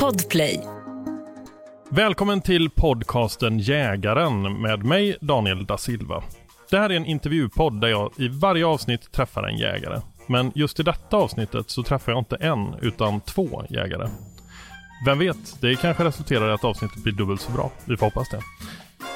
Podplay. Välkommen till podcasten Jägaren med mig Daniel da Silva. Det här är en intervjupodd där jag i varje avsnitt träffar en jägare. Men just i detta avsnittet så träffar jag inte en utan två jägare. Vem vet, det kanske resulterar i att avsnittet blir dubbelt så bra. Vi får hoppas det.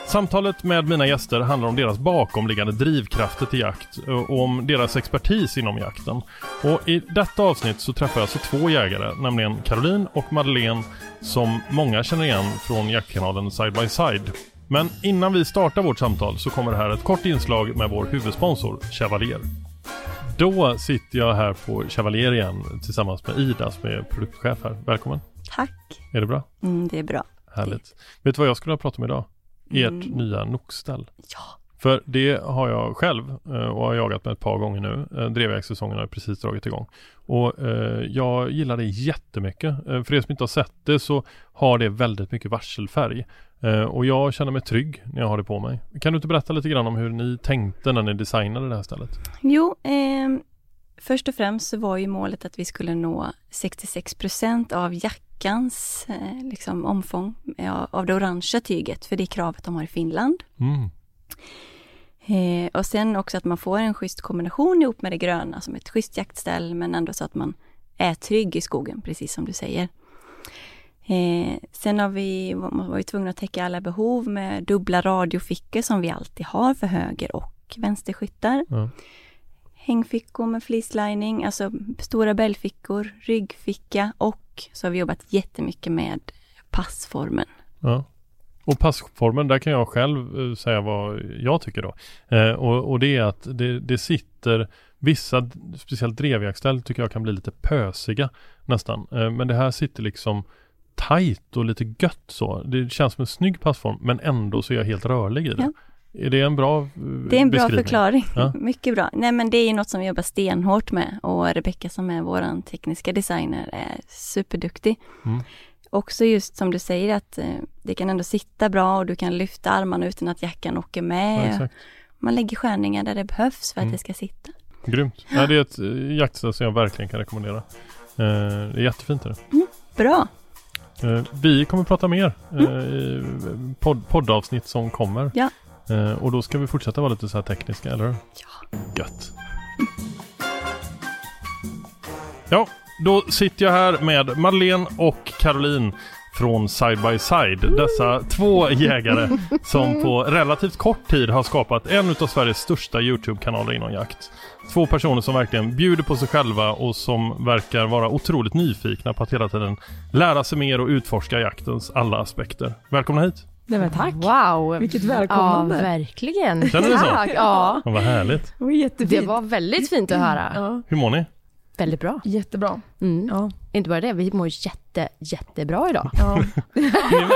Samtalet med mina gäster handlar om deras bakomliggande drivkrafter till jakt och om deras expertis inom jakten. Och i detta avsnitt så träffar jag alltså två jägare, nämligen Caroline och Madeleine som många känner igen från jaktkanalen Side by Side. Men innan vi startar vårt samtal så kommer det här ett kort inslag med vår huvudsponsor Chevalier. Då sitter jag här på Chevalier igen tillsammans med Ida som är produktchef här. Välkommen! Tack! Är det bra? Mm, det är bra. Härligt. Vet du vad jag skulle ha pratat om idag? Ert Mm. nya nockställ. Ja. För det har jag själv eh, och har jagat med ett par gånger nu. Eh, Drevjaktsäsongen har precis dragit igång. Och eh, jag gillar det jättemycket. Eh, för er som inte har sett det så har det väldigt mycket varselfärg. Eh, och jag känner mig trygg när jag har det på mig. Kan du inte berätta lite grann om hur ni tänkte när ni designade det här stället? Jo, ehm, först och främst så var ju målet att vi skulle nå 66 procent av jackans eh, liksom, omfång ja, av det orangea tyget, för det är kravet de har i Finland. Mm. Eh, och sen också att man får en schysst kombination ihop med det gröna som ett schysst jaktställ, men ändå så att man är trygg i skogen, precis som du säger. Eh, sen har vi, var vi tvungna att täcka alla behov med dubbla radiofickor som vi alltid har för höger och vänsterskyttar. Ja. Hängfickor med fleecelining, alltså stora bälgfickor, ryggficka och så har vi jobbat jättemycket med passformen. Ja. Och passformen, där kan jag själv eh, säga vad jag tycker då. Eh, och, och det är att det, det sitter vissa, speciellt drevjaktställ tycker jag kan bli lite pösiga nästan. Eh, men det här sitter liksom tight och lite gött så. Det känns som en snygg passform men ändå så är jag helt rörlig i det. Ja. Är det en bra eh, Det är en bra beskrivning? förklaring. Ja. Mycket bra. Nej men det är ju något som vi jobbar stenhårt med och Rebecka som är våran tekniska designer är superduktig. Mm. Också just som du säger att eh, det kan ändå sitta bra och du kan lyfta armarna utan att jackan åker Ja, med. exakt. Man lägger skärningar där det behövs för att Mm. det ska sitta. Grymt. Ja, det är ett eh, jaktställ som jag verkligen kan rekommendera. Det är jättefint. Är det. Bra! Eh, vi kommer prata mer eh, i podd, poddavsnitt som kommer. Ja. Eh, och då ska vi fortsätta vara lite så här tekniska, eller? Ja. Gött. Ja, då sitter jag här med Madeleine och Caroline från Side by Side. Dessa två jägare som på relativt kort tid har skapat en av Sveriges största Youtube-kanaler inom jakt. Två personer som verkligen bjuder på sig själva och som verkar vara otroligt nyfikna på att hela tiden lära sig mer och utforska jaktens alla aspekter. Välkomna hit! Nej men tack. Wow! Vilket Ja, välkomnande. verkligen. Känner du så? Tack, ja. Ja, vad härligt! Det var jättefint. Det var väldigt fint att höra. ja, Hur mår ni? Väldigt bra. jättebra. Mm. Ja. Inte bara det, vi mår jätte, jättebra idag. Ja. Ni,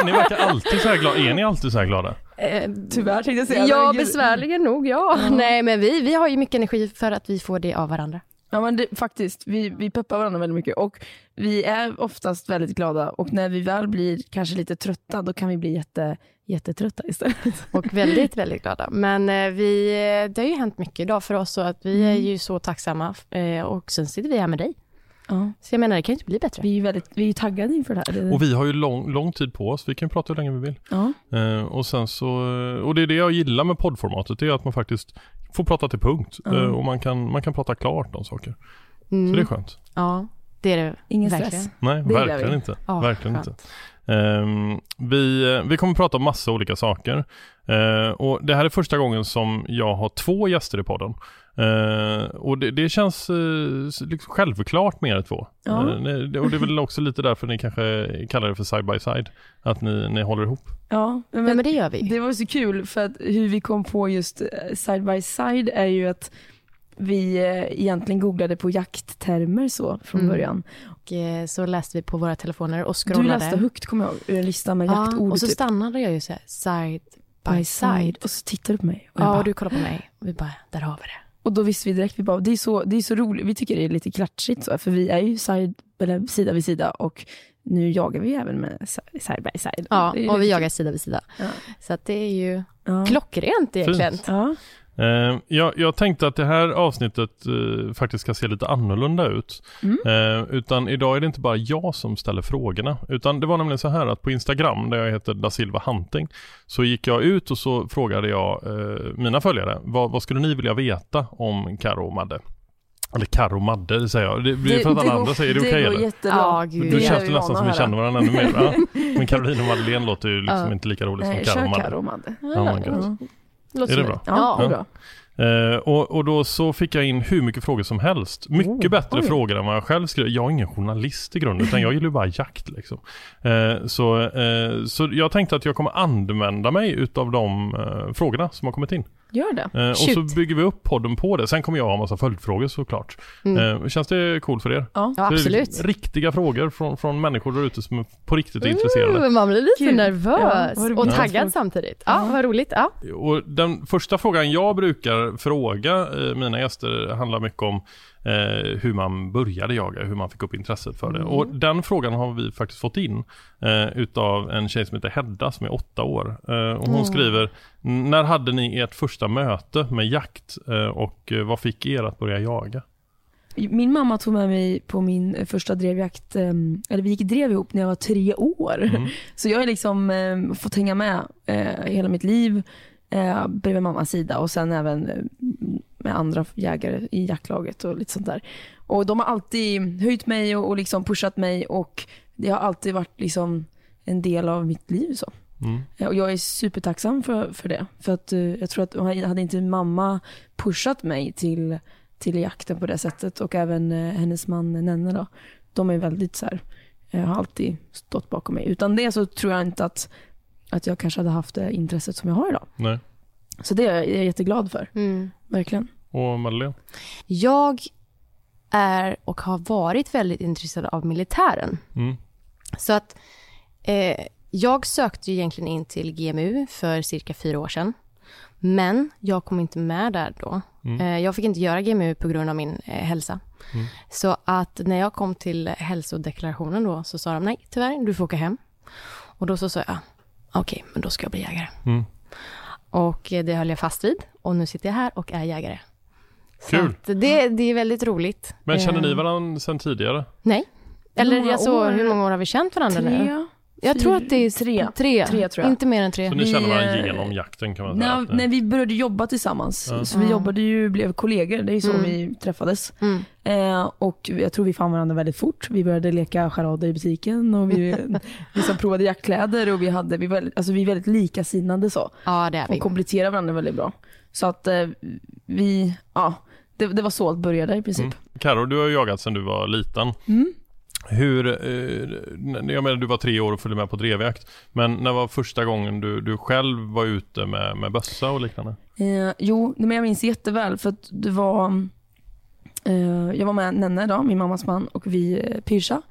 ni verkar alltid så här glada. Är ni alltid så här glada? Eh, Tyvärr tänkte jag säga. ja, besvärligen nog ja. Ja. Nej men vi, vi har ju mycket energi för att vi får det av varandra. Ja men det, faktiskt, vi, vi peppar varandra väldigt mycket och vi är oftast väldigt glada och när vi väl blir kanske lite trötta då kan vi bli jätte, jättetrötta istället. Och väldigt, väldigt glada. Men eh, vi, det har ju hänt mycket idag för oss så att vi är Mm. ju så tacksamma. Eh, och sen sitter vi här med dig. Ja. Så jag menar, det kan ju inte bli bättre. Vi är väldigt vi är taggade inför det här. Och vi har ju lång, lång tid på oss. Vi kan prata hur länge vi vill. ja. Eh, och sen så, och det är det jag gillar med poddformatet. Det är att man faktiskt får prata till punkt. Ja. Eh, och man kan, man kan prata klart om saker. Mm. Så det är skönt. Ja, det är det Ingen verkligen. stress. Nej, Det verkligen inte. Ja, verkligen skönt. inte. Ehm, vi, vi kommer prata om massa olika saker. Eh, och det här är första gången som jag har två gäster i podden. Eh, och det, det känns eh, liksom självklart med er två. Ja. Det- och det är väl också lite därför ni kanske kallar det för side by side. Att ni, ni håller ihop. Ja, men, Ja, men det gör vi. det var så kul för att hur vi kom på just side by side är ju att vi egentligen googlade på jakttermer så från Mm. början. Och så läste vi på våra telefoner och Du scrollade. läste högt kommer jag ihåg, ur en lista med ja, jaktord och så typ. stannade jag ju så här, side by side. Och så tittade du på mig. Och, Ja, bara, och du kollade på mig. Och vi bara, där har vi det. Och då visste vi direkt, vi bara, det är så, det är så roligt, vi tycker det är lite klatschigt så, för vi är ju side, eller sida vid sida och nu jagar vi även med si- side by side. Ja, och vi jagar sida vid sida. Ja. Så att det är ju Ja. klockrent egentligen. Ja. Eh, jag, jag tänkte att det här avsnittet eh, faktiskt ska se lite annorlunda ut. Mm. Eh, utan idag är det inte bara jag som ställer frågorna. Utan det var nämligen så här att på Instagram, där jag heter da Silva Hunting, så gick jag ut och så frågade jag eh, mina följare, vad, vad skulle ni vilja veta om Karo och Madde? Eller Karo och Madde, det säger jag. Det blir för att alla går- andra säger, är det okej Det går eller? Ja, gud. Är känns det nästan som vi känner varandra ännu mer. Men Caroline och Madeleine låter ju liksom inte lika roligt som Karo och kör Madde. Karo och Madde. Låter Är det bra? Ja, Ja. bra. Eh, och, och då så fick jag in hur mycket frågor som helst. Mycket Oh, bättre oj. frågor än vad jag själv skrev. Jag är ingen journalist i grunden utan jag gillar ju bara jakt liksom. Eh, så, eh, så jag tänkte att jag kommer använda mig utav de frågorna som har kommit in. Gör det. Eh, och så bygger vi upp podden på det. Sen kommer jag ha massa följdfrågor såklart. Mm. Eh, känns det coolt för er? Ja. Ja, absolut. Riktiga frågor från, från människor där ute som är på riktigt är intresserade. Man blir lite Kul. nervös Ja, och Ja. taggad samtidigt. Ja, vad roligt. Ja. Och den första frågan jag brukar fråga eh, mina gäster handlar mycket om eh, hur man började jaga, hur man fick upp intresset för det. Mm. Och den frågan har vi faktiskt fått in eh, utav en tjej som heter Hedda som är åtta år. Eh, och hon Mm. skriver, när hade ni ert första möte med jakt eh, och eh, vad fick er att börja jaga? Min mamma tog med mig på min eh, första drevjakt, eh, eller vi gick drev ihop när jag var tre år. Mm. Så jag har liksom eh, fått hänga med hela mitt liv bredvid mammas sida och sen även med andra jägare i jaktlaget och lite sånt där. Och de har alltid höjt mig och, och liksom pushat mig och det har alltid varit liksom en del av mitt liv. så. Mm. Eh, Och jag är supertacksam för, för det. För att eh, jag tror att hade inte mamma pushat mig till, till jakten på det sättet och även eh, hennes man Nenne då. De är väldigt så här, har alltid stått bakom mig. Utan det så tror jag inte att, att jag kanske hade haft det intresset som jag har idag. Nej. Så det är jag, jätteglad för. Mm. Verkligen. Och Madeleine? Jag är och har varit väldigt intresserad av militären. Mm. Så att eh, jag sökte ju egentligen in till GMU för cirka fyra år sedan. Men jag kom inte med där då. Mm. Eh, jag fick inte göra GMU på grund av min eh, hälsa. Mm. Så att när jag kom till hälsodeklarationen då så sa de nej, tyvärr, du får åka hem. Och då så sa jag, okej, men då ska jag bli jägare. Och eh, det höll jag fast vid. Och nu sitter jag här och är jägare. Så Kul. att det, det är väldigt roligt. Men känner ni Eh, varandra sedan tidigare? Nej. Eller jag så, hur många år har vi känt varandra nu? Jag tror att det är Tre. tre. Tre, tror jag. Inte mer än tre. Så ni Vi, känner varandra eh, genom jakten kan man säga? När, när vi började jobba tillsammans, Ja. så vi Ja. jobbade ju, blev kollegor, det är ju så Mm. vi träffades. Mm. Eh, och jag tror vi fann varandra väldigt fort. Vi började leka charader i butiken och vi liksom provade jaktkläder och vi, hade, vi, var, alltså vi är väldigt likasinnade så. Ja, det är vi. Och kompletterar varandra väldigt bra. Så att eh, vi, ja, det, det var så allt började i princip. Mm. Karo, du har ju jagat sedan du var liten. Mm. Hur, eh, jag menar du var tre år och följde med på drevjakt. Men när var första gången du, du själv var ute med, med bössa och liknande? Eh, jo, men jag minns jätteväl för att det var, eh, jag var med Nenne då, min mammas man och vi eh, pyrsade.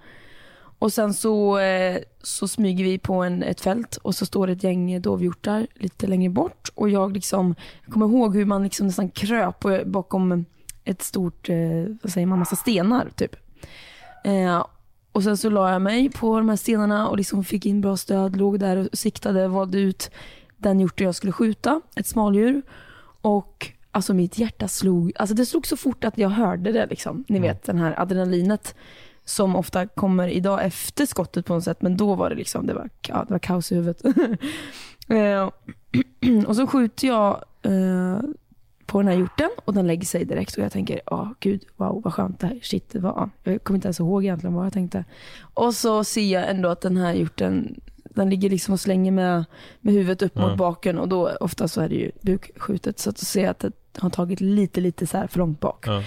Och sen så, eh, så smyger vi på en, ett fält och så står det ett gäng dovhjortar lite längre bort och jag liksom, jag kommer ihåg hur man liksom nästan kröp bakom ett stort, eh, vad säger man, massa stenar typ. Eh, och sen så la jag mig på de här stenarna och liksom fick in bra stöd, låg där och siktade, valde ut den hjorten jag skulle skjuta, ett smaldjur. Och alltså mitt hjärta slog, alltså det slog så fort att jag hörde det liksom. Ni vet den här adrenalinet som ofta kommer idag efter skottet på något sätt, men då var det liksom, det var, ja, det var kaos i huvudet. Eh, och så skjuter jag eh, på den här hjorten och den lägger sig direkt och jag tänker, ja oh, gud, wow vad skönt det här, shit, det var, jag kommer inte ens ihåg egentligen vad jag tänkte. Och så ser jag ändå att den här hjorten, den ligger liksom och slänger med, med huvudet upp Ja. mot baken och då ofta så är det ju bukskjutet så att då ser jag att det har tagit lite, lite så här för långt bak. Ja.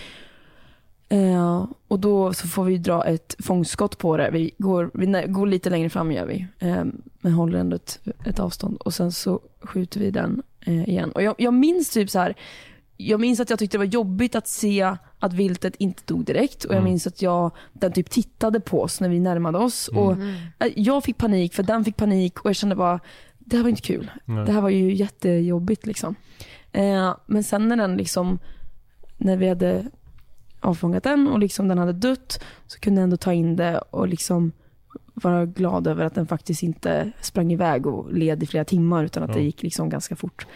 Eh, och då så får vi dra ett fångstskott på det. Vi går, vi nä- går lite längre fram gör vi. Eh, men håller ändå ett, ett avstånd. Och sen så skjuter vi den igen. Och jag, jag minns typ så här. Jag minns att jag tyckte det var jobbigt att se att viltet inte dog direkt. Och jag Mm. minns att jag, den typ tittade på oss när vi närmade oss. Och eh, jag fick panik för den fick panik och jag kände bara, det här var inte kul. Nej. Det här var ju jättejobbigt liksom. Eh, men sen när den liksom, när vi hade avfångat den och liksom den hade dött så kunde jag ändå ta in det och liksom vara glad över att den faktiskt inte sprang iväg och led i flera timmar utan att Ja. det gick liksom ganska fort.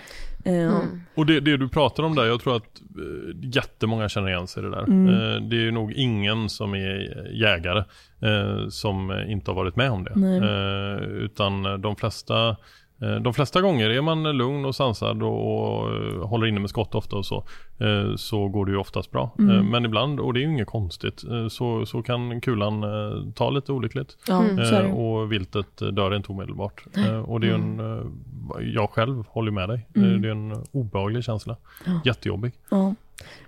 Eh, Mm. Och det, det du pratar om där, jag tror att eh, jättemånga känner igen sig i det där. Mm. Eh, det är ju nog ingen som är jägare eh, som inte har varit med om det. Nej. Utan de flesta de flesta gånger är man lugn och sansad och, och eh, håller inne med skott ofta och så. eh, Så går det ju oftast bra. Mm. Eh, Men ibland, och det är ju inget konstigt, eh, så, så kan kulan eh, ta lite olyckligt. Mm. Eh, Och viltet eh, dör inte omedelbart. Eh, Och det är en, eh, jag själv håller med dig. Eh, Mm. Det är en obehaglig känsla. Ja. Jättejobbig. Ja.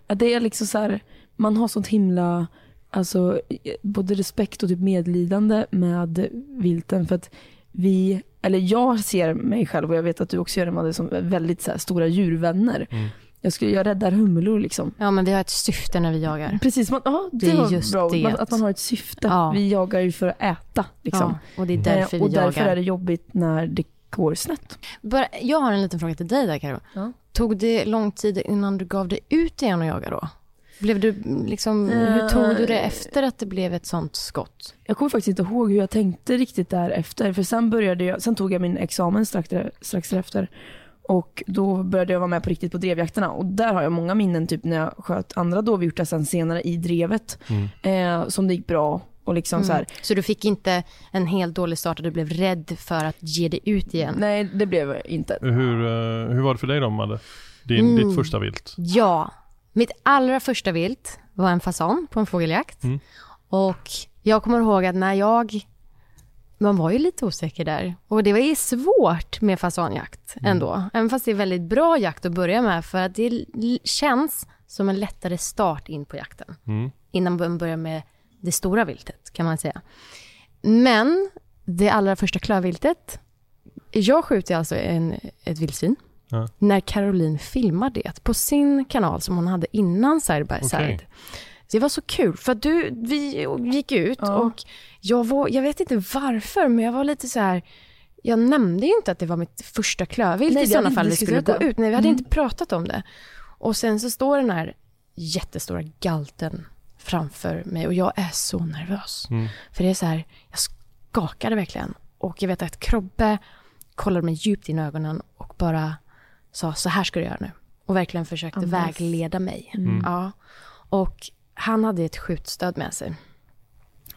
ja, det är liksom så här, man har sånt himla, alltså både respekt och typ medlidande med vilten för att vi, eller jag ser mig själv och jag vet att du också gör det Madde, som väldigt så här, stora djurvänner. Mm. Jag, skulle, jag räddar humlor liksom. Ja, men vi har ett syfte när vi jagar. Precis, man, ja, det, Det är just bra. det. Att man har ett syfte. Ja. Vi jagar ju för att äta. Liksom. Ja, och det är därför och vi därför jagar. är det jobbigt när det går snett. Bara, jag har en liten fråga till dig där Karo. Ja. Tog det lång tid innan du gav dig ut igen och jaga då? Blev du liksom, hur tog du det efter att det blev ett sånt skott? Jag kommer faktiskt inte ihåg hur jag tänkte riktigt därefter. För sen började jag, sen tog jag min examen strax, där- strax därefter. Och då började jag vara med på riktigt på drevjakterna. Och där har jag många minnen typ när jag sköt andra dovhjortar sen senare i drevet. Eh, som det gick bra. Och liksom så här, Så du fick inte en helt dålig start och du blev rädd för att ge dig ut igen? nej det blev jag inte. Hur, eh, hur var det för dig då Madde? Din, Mm. Ditt första vilt? Ja, mitt allra första vilt var en fasan på en fågeljakt. Mm. Och jag kommer ihåg att när jag, man var ju lite osäker där. Och det var ju svårt med fasanjakt ändå. Även fast det är väldigt bra jakt att börja med för att det känns som en lättare start in på jakten. Mm. Innan man börjar med det stora viltet kan man säga. Men det allra första klövviltet, jag skjuter alltså en, ett vildsvin. Ja. När Caroline filmar det på sin kanal som hon hade innan Side by Side. Okej. Det var så kul för att du, vi gick ut Ja. och jag var, jag vet inte varför men jag var lite så här jag nämnde ju inte att det var mitt första klövvilt Nej, i sådana fall vi skulle gå ut. Nej, vi hade Mm. inte pratat om det. Och sen så står den här jättestora galten framför mig och jag är så nervös. Mm. För det är så här, jag skakade verkligen. Och jag vet att Krobbe kollade mig djupt in i ögonen och bara sa så här ska du göra nu. Och verkligen försökte Andas. vägleda mig. Mm. Ja. Och han hade ett skjutstöd med sig.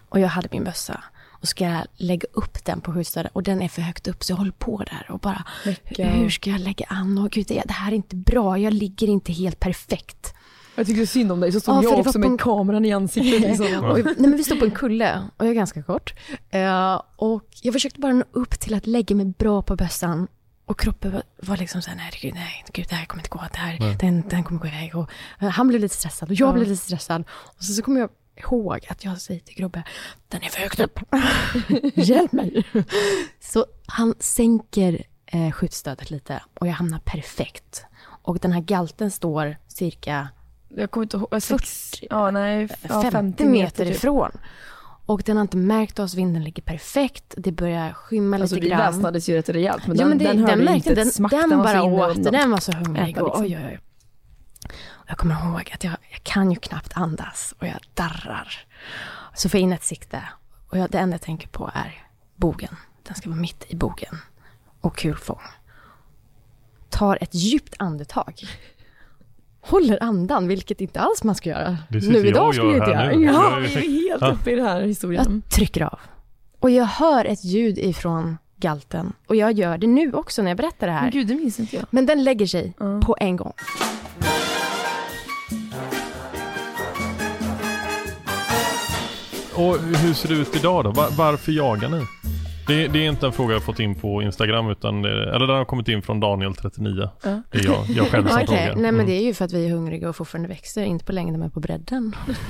Och jag hade min bössa. Och ska jag lägga upp den på skjutstödet och den är för högt upp så jag håller på där och bara Läcka. hur ska jag lägga an? Och gud, det det här är inte bra. Jag ligger inte helt perfekt. Jag tyckte synd om dig, så stod Ja, jag också med en- kameran i ansiktet. Liksom. Och, nej, men vi stod på en kulle och jag är ganska kort. Eh, och jag försökte bara nå upp till att lägga mig bra på bössan. Och kroppen var, liksom såhär, nej gud, nej, gud, det här kommer inte gå, det här, den, den kommer gå iväg. Och, eh, han blev lite stressad och jag Ja. blev lite stressad. Och så, så kommer jag ihåg att jag säger till Grobbe, den är för högt upp. Hjälp mig. så han sänker eh, skjutstödet lite och jag hamnar perfekt. Och den här galten står cirka Jag kommer inte ihåg, sex, 40, ja, nej, ja, 50, meter typ. ifrån. Och den har inte märkt oss, vinden ligger perfekt, det börjar skymma Alltså lite vi grann. väsnades ju rätt rejält men ja, den, men det, den den, hörde märkte, inte den, ett smack. den, var så bara åt, den var så hungrig. Äta, liksom. oj, oj, oj. Jag kommer ihåg att jag, jag kan ju knappt andas och jag darrar. Så får jag in ett sikte och jag, det enda jag tänker på är bogen. Den ska vara mitt i bogen. Och kulfång. Tar ett djupt andetag. Håller andan, vilket inte alls man ska göra. Det nu idag skulle jag inte göra. nu. Ja, Jag- Vi är helt uppe i den här historien. jag trycker av. Och jag hör ett ljud ifrån galten. Och jag gör det nu också när jag berättar det Men här. gud, det minns inte jag. Men den lägger sig Ja. på en gång. Och hur ser det ut idag då? Var, varför jagar ni? Det, det är inte en fråga jag fått in på Instagram utan det, eller den har kommit in från Daniel39. Ja. Det är jag, jag själv som Okej, frågar. nej men Mm. det är ju för att vi är hungriga och fortfarande växer, inte på längden men på bredden.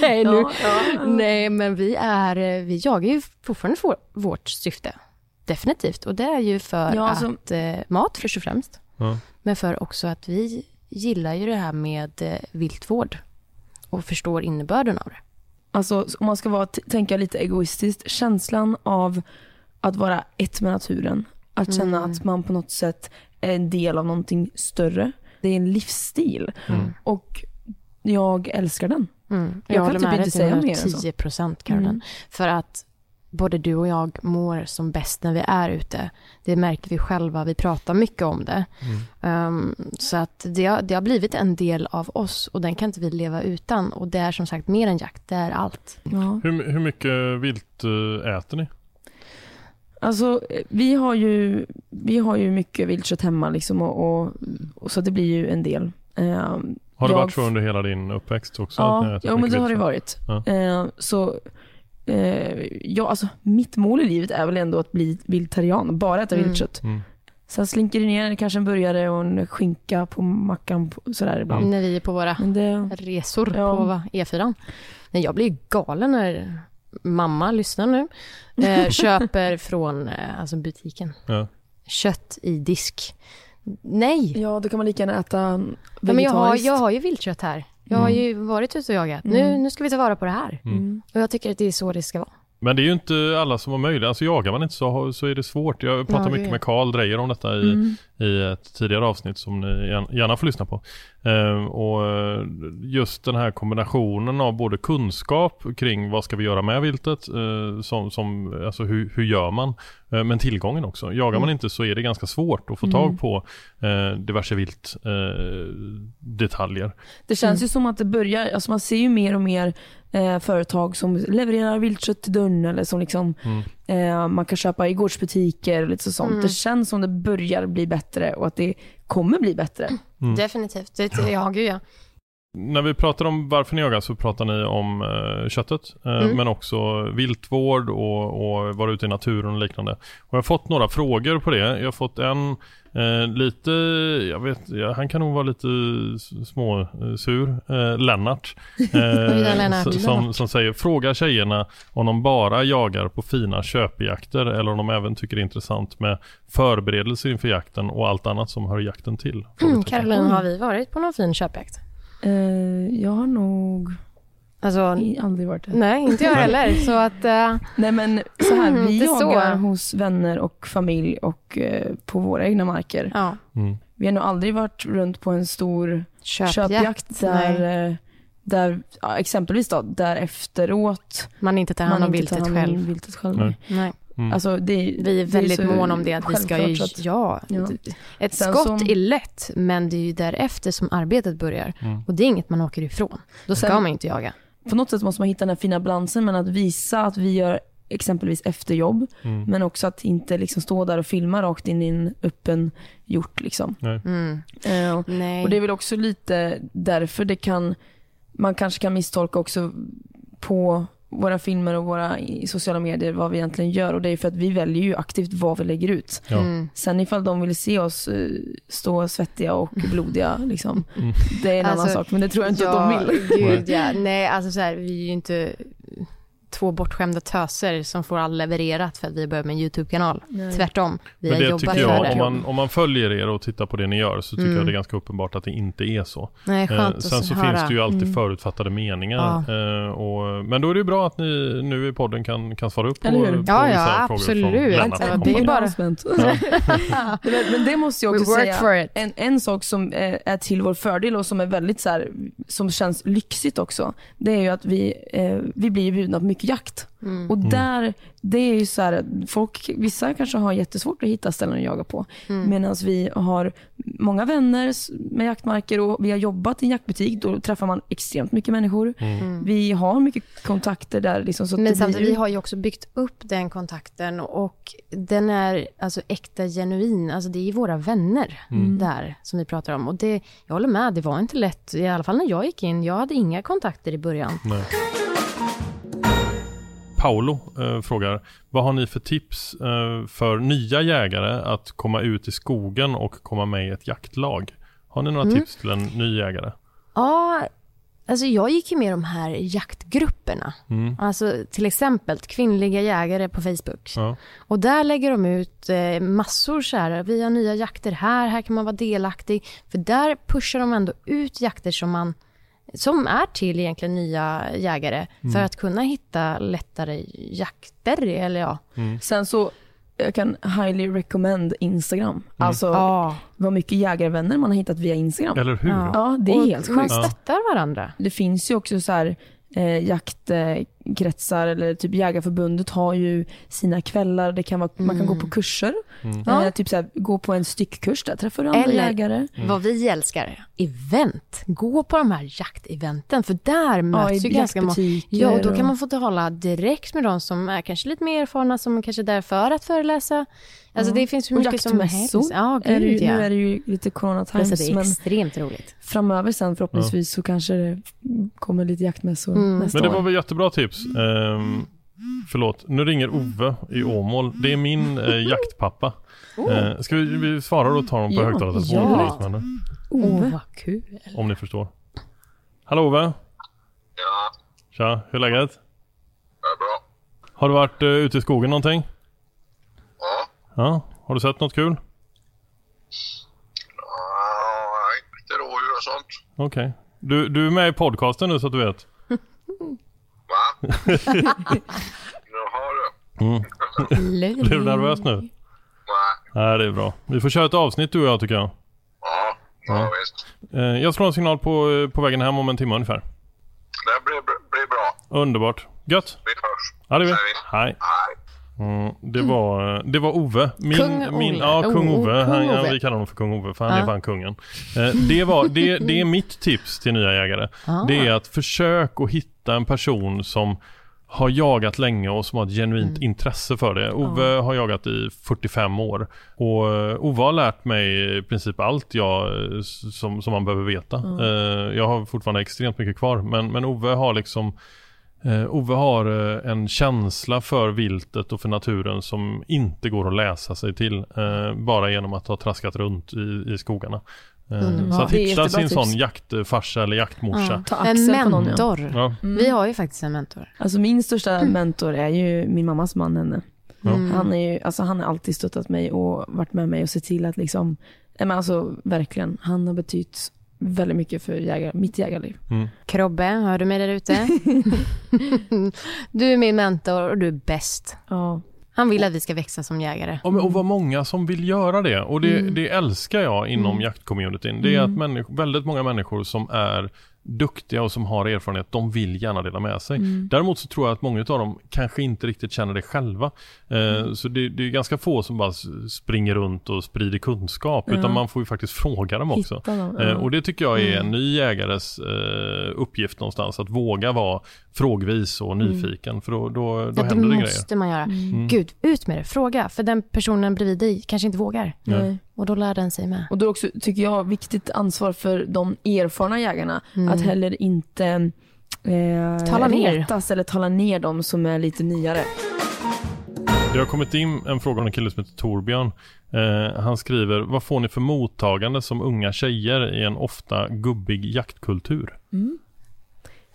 nej, nu. Ja, ja. nej, men vi är, vi jagar ju fortfarande för vårt syfte. Definitivt, och det är ju för Ja, alltså- att, eh, mat först och främst. Ja. Men för också att vi gillar ju det här med eh, viltvård och förstår innebörden av det. Alltså om man ska vara, tänka lite egoistiskt, känslan av att vara ett med naturen. Att känna Mm. att man på något sätt är en del av någonting större. Det är en livsstil. Mm. Och jag älskar den. Mm. Jag kan håller typ inte säga mer än så. 10 procent, Caroline. Mm. För att både du och jag mår som bäst när vi är ute. Det märker vi själva, vi pratar mycket om det. Um, så att det har, det har blivit en del av oss och den kan inte vi leva utan. Och det är som sagt mer än jakt, det är allt. Ja. Hur, hur mycket vilt eh, äter ni? Alltså vi har ju, vi har ju mycket viltkött hemma liksom och, och, och så det blir ju en del. Ehm, Har det jag- varit så under hela din uppväxt också? Ja, ja men det har det varit. Ja. Eh, så eh, ja, alltså mitt mål i livet är väl ändå att bli vegetarian, bara äta Mm. viltkött. Mm. Sen slinker det ner kanske en burgare och en skinka på mackan på- sådär ibland. När vi är på våra det, resor Ja. på E4. Nej, jag blir ju galen när mamma, lyssnar nu, eh, köper från eh, alltså butiken. Ja. Kött i disk. Nej, ja, då kan man lika gärna äta Ja, men jag, har, vegetariskt. jag har ju viltkött här. Jag har ju varit ute och jagat. Nu, Mm. nu ska vi ta vara på det här. Mm. Och jag tycker att det är så det ska vara. Men det är ju inte alla som har möjlighet. Alltså jagar man inte så, så är det svårt. Jag pratade Ja, mycket med Karl Drejer om detta i, Mm. i ett tidigare avsnitt som ni gärna- får lyssna på. Ehm, och eh, just den här kombinationen av både kunskap kring vad ska vi göra med viltet, eh, som, som, alltså hur, hur gör man, men tillgången också. Jagar man Mm. inte så är det ganska svårt att få Mm. tag på eh, diverse vilt eh, detaljer. Det känns Mm. ju som att det börjar, alltså man ser ju mer och mer eh, företag som levererar viltkött till dörren eller som liksom Mm. eh, man kan köpa i gårdsbutiker och lite så sånt. Mm. Det känns som det börjar bli bättre och att det kommer bli bättre. Mm. Definitivt. Det, ja, gud ja. När vi pratar om varför ni jagar så pratar ni om eh, köttet eh, Mm. men också viltvård och, och vara ute i naturen och liknande. Och jag har fått några frågor på det. Jag har fått en eh, lite, jag vet, han kan nog vara lite småsur, eh, Lennart. Oj då, Lennart. som, som säger, fråga tjejerna om de bara jagar på fina köpjakter eller om de även tycker det är intressant med förberedelser inför jakten och allt annat som hör jakten till. Mm. Caroline, har vi varit på någon fin köpjakt? Eh, jag har nog Alltså, aldrig varit det. nej, inte jag heller. Så att, eh, Nej men så här, Mm, vi inte så. jagar hos vänner och familj och eh, på våra egna marker. ja, Mm. Vi har nog aldrig varit runt på en stor köpjakt. köpjakt där, eh, där ja, exempelvis då, där efteråt Man inte tar hand om viltet själv. viltet själv. Nej. Nej. Mm. Alltså, det, Vi är väldigt måna om det, att vi ska ju, ja, Ja. ett Sen skott som- är lätt, men det är ju därefter som arbetet börjar. Mm. Och det är inget man åker ifrån. Då ska Sen- man inte jaga. På något sätt måste man hitta den här fina balansen mellan att visa att vi gör exempelvis efterjobb, Mm. men också att inte liksom stå där och filma rakt in i en öppen hjort. Liksom. Nej. Nej. Och det är väl också lite därför det kan, man kanske kan misstolka också på våra filmer och våra i sociala medier vad vi egentligen gör och det är för att vi väljer ju aktivt vad vi lägger ut. Ja. Mm. Sen ifall de vill se oss eh, stå svettiga och blodiga, liksom, Mm. det är en annan Alltså, sak men det tror jag inte att de vill. Gud, ja. Nej, alltså så här, vi är ju inte... två bortskämda töser som får all levererat för att vi börjar med en YouTube-kanal. Nej. Tvärtom, vi Men har jobbat tycker för jag, det. om man, om man följer er och tittar på det ni gör så tycker Mm. jag det är ganska uppenbart att det inte är så. Nej, skönt Eh, sen så höra. finns det ju alltid Mm. förutfattade meningar. Eh, och, men då är det ju bra att ni nu i podden kan, kan svara upp på, på Ja, vissa ja, frågor från Lennart. Ja, det är bara- men, det måste jag också säga. En, en sak som är, är till vår fördel och som är väldigt så här, som känns lyxigt också. Det är ju att vi, eh, vi blir bjudna på mycket jakt. Mm. Och där, det är ju så här, folk, vissa kanske har jättesvårt att hitta ställen att jaga på. Mm. Medan vi har många vänner med jaktmarker och vi har jobbat i en jaktbutik. Då träffar man extremt mycket människor. Vi har mycket kontakter där. Liksom, så Mm. Men samtidigt, ju- vi har ju också byggt upp den kontakten och den är alltså äkta genuin. Alltså det är våra vänner där som vi pratar om. Och det, jag håller med, det var inte lätt. I alla fall när jag gick in. Jag hade inga kontakter i början. Nej. Paolo eh, frågar, vad har ni för tips eh, för nya jägare att komma ut i skogen och komma med i ett jaktlag? Har ni några Mm. tips till en ny jägare? Ja, alltså jag gick ju med de här jaktgrupperna. Mm. Alltså till exempel kvinnliga jägare på Facebook. Ja. Och där lägger de ut eh, massor så här, vi har nya jakter här, här kan man vara delaktig. För där pushar de ändå ut jakter som man som är till egentligen nya jägare för att kunna hitta lättare jakter. Eller ja. Sen så, jag kan highly recommend Instagram. Alltså ja. vad mycket jägarvänner man har hittat via Instagram. Eller hur? Ja. Ja, det är Och helt Man sjukt. stöttar varandra. Det finns ju också så här eh, jaktkretsar eller typ Jägarförbundet har ju sina kvällar. Det kan vara, Man kan gå på kurser. Ja. Eh, typ så här, gå på en styckkurs, där träffar du andra Eller- jägare. Vad vi älskar, event. Gå på de här jakteventen för där möts ju ganska många. Ja, och då kan man få tala direkt med de som är kanske lite mer erfarna, som kanske är där för att föreläsa. Alltså det finns hur Och mycket som jaktmässor. helst. Ja, är det, gud ju- ja. Nu är det ju lite corona times, det är men extremt roligt. framöver sen förhoppningsvis så kanske det kommer lite jaktmässor Mm. nästa Men det var väl jättebra tips. Ehm, förlåt, nu ringer Ove i Åmål. Det är min eh, jaktpappa. Eh, ska vi, vi svara och ta honom på Ja, högtalartelefon? ja. Åh, Ove. vad kul. Om ni förstår. Hallå Ove! Ja, Tja, hur är läget? det är bra. Har du varit uh, ute i skogen någonting? Ja. Ja, har du sett något kul? Ja, nej, lite rådjur och sånt. Okej. Du, du är med i podcasten nu så att du vet. Va? Jaha du. Blir du nervös nu? Nej. Nej, det är bra. Vi får köra ett avsnitt du och jag tycker jag. Ja, ja, visst. Eh, jag slår en signal på, eh, på vägen hem om en timme ungefär. Det blir, blir bra. Underbart. Gött. Vi hörs. Ja, det är vi. Vi. Hej. Nej. Mm, det, var, det var Ove. Min, Kung min, Olle. ja, kung Oh, Ove. kung Han, ja, Ove. vi kallar honom för kung Ove för han Ja. är fan kungen. Eh, det, var, det, det är mitt tips till nya jägare. Ah. Det är att försök att hitta en person som har jagat länge och som har ett genuint Mm. intresse för det. Ove har jagat i 45 år och eh, Ove har lärt mig i princip allt jag, eh, som, som man behöver veta. Eh, jag har fortfarande extremt mycket kvar men, men Ove har liksom Eh, Ove har eh, en känsla för viltet och för naturen som inte går att läsa sig till eh, bara genom att ha traskat runt i, i skogarna. Underbart. så att hitta sin sån tips. jaktfarsa eller jaktmorsa. Ja. En ja. mentor. Ja. Vi har ju faktiskt en mentor. Alltså min största mentor är ju min mammas man Nenne. Ja. Han, är ju, alltså han har alltid stöttat mig och varit med mig och sett till att liksom, men alltså verkligen, han har betytt väldigt mycket för jägar, mitt jägarliv. Krobbe, hör du mig där ute? du är min mentor och du är bäst. Ja. Han vill att vi ska växa som jägare. Ja, men, och vad många som vill göra det. Och det, det älskar jag inom jaktcommunityn. Det är att människor, väldigt många människor som är duktiga och som har erfarenhet, de vill gärna dela med sig. Däremot så tror jag att många av dem kanske inte riktigt känner det själva. Eh, Så det, det är ganska få som bara springer runt och sprider kunskap, Ja. utan man får ju faktiskt fråga dem också. Dem, Eh, ja. Och det tycker jag är en ny jägares eh, uppgift någonstans, att våga vara frågvis och nyfiken, för då, då, då Ja, det händer det grejer. måste man göra. Mm. Gud, ut med det. Fråga. För den personen bredvid dig kanske inte vågar. Nej. Och då lär den sig med. Och då också, tycker jag, viktigt ansvar för de erfarna jägarna att heller inte eh, Tala ner. retas eller tala ner de som är lite nyare. Det har kommit in en fråga från en kille som heter Torbjörn. Eh, han skriver, vad får ni för mottagande som unga tjejer i en ofta gubbig jaktkultur?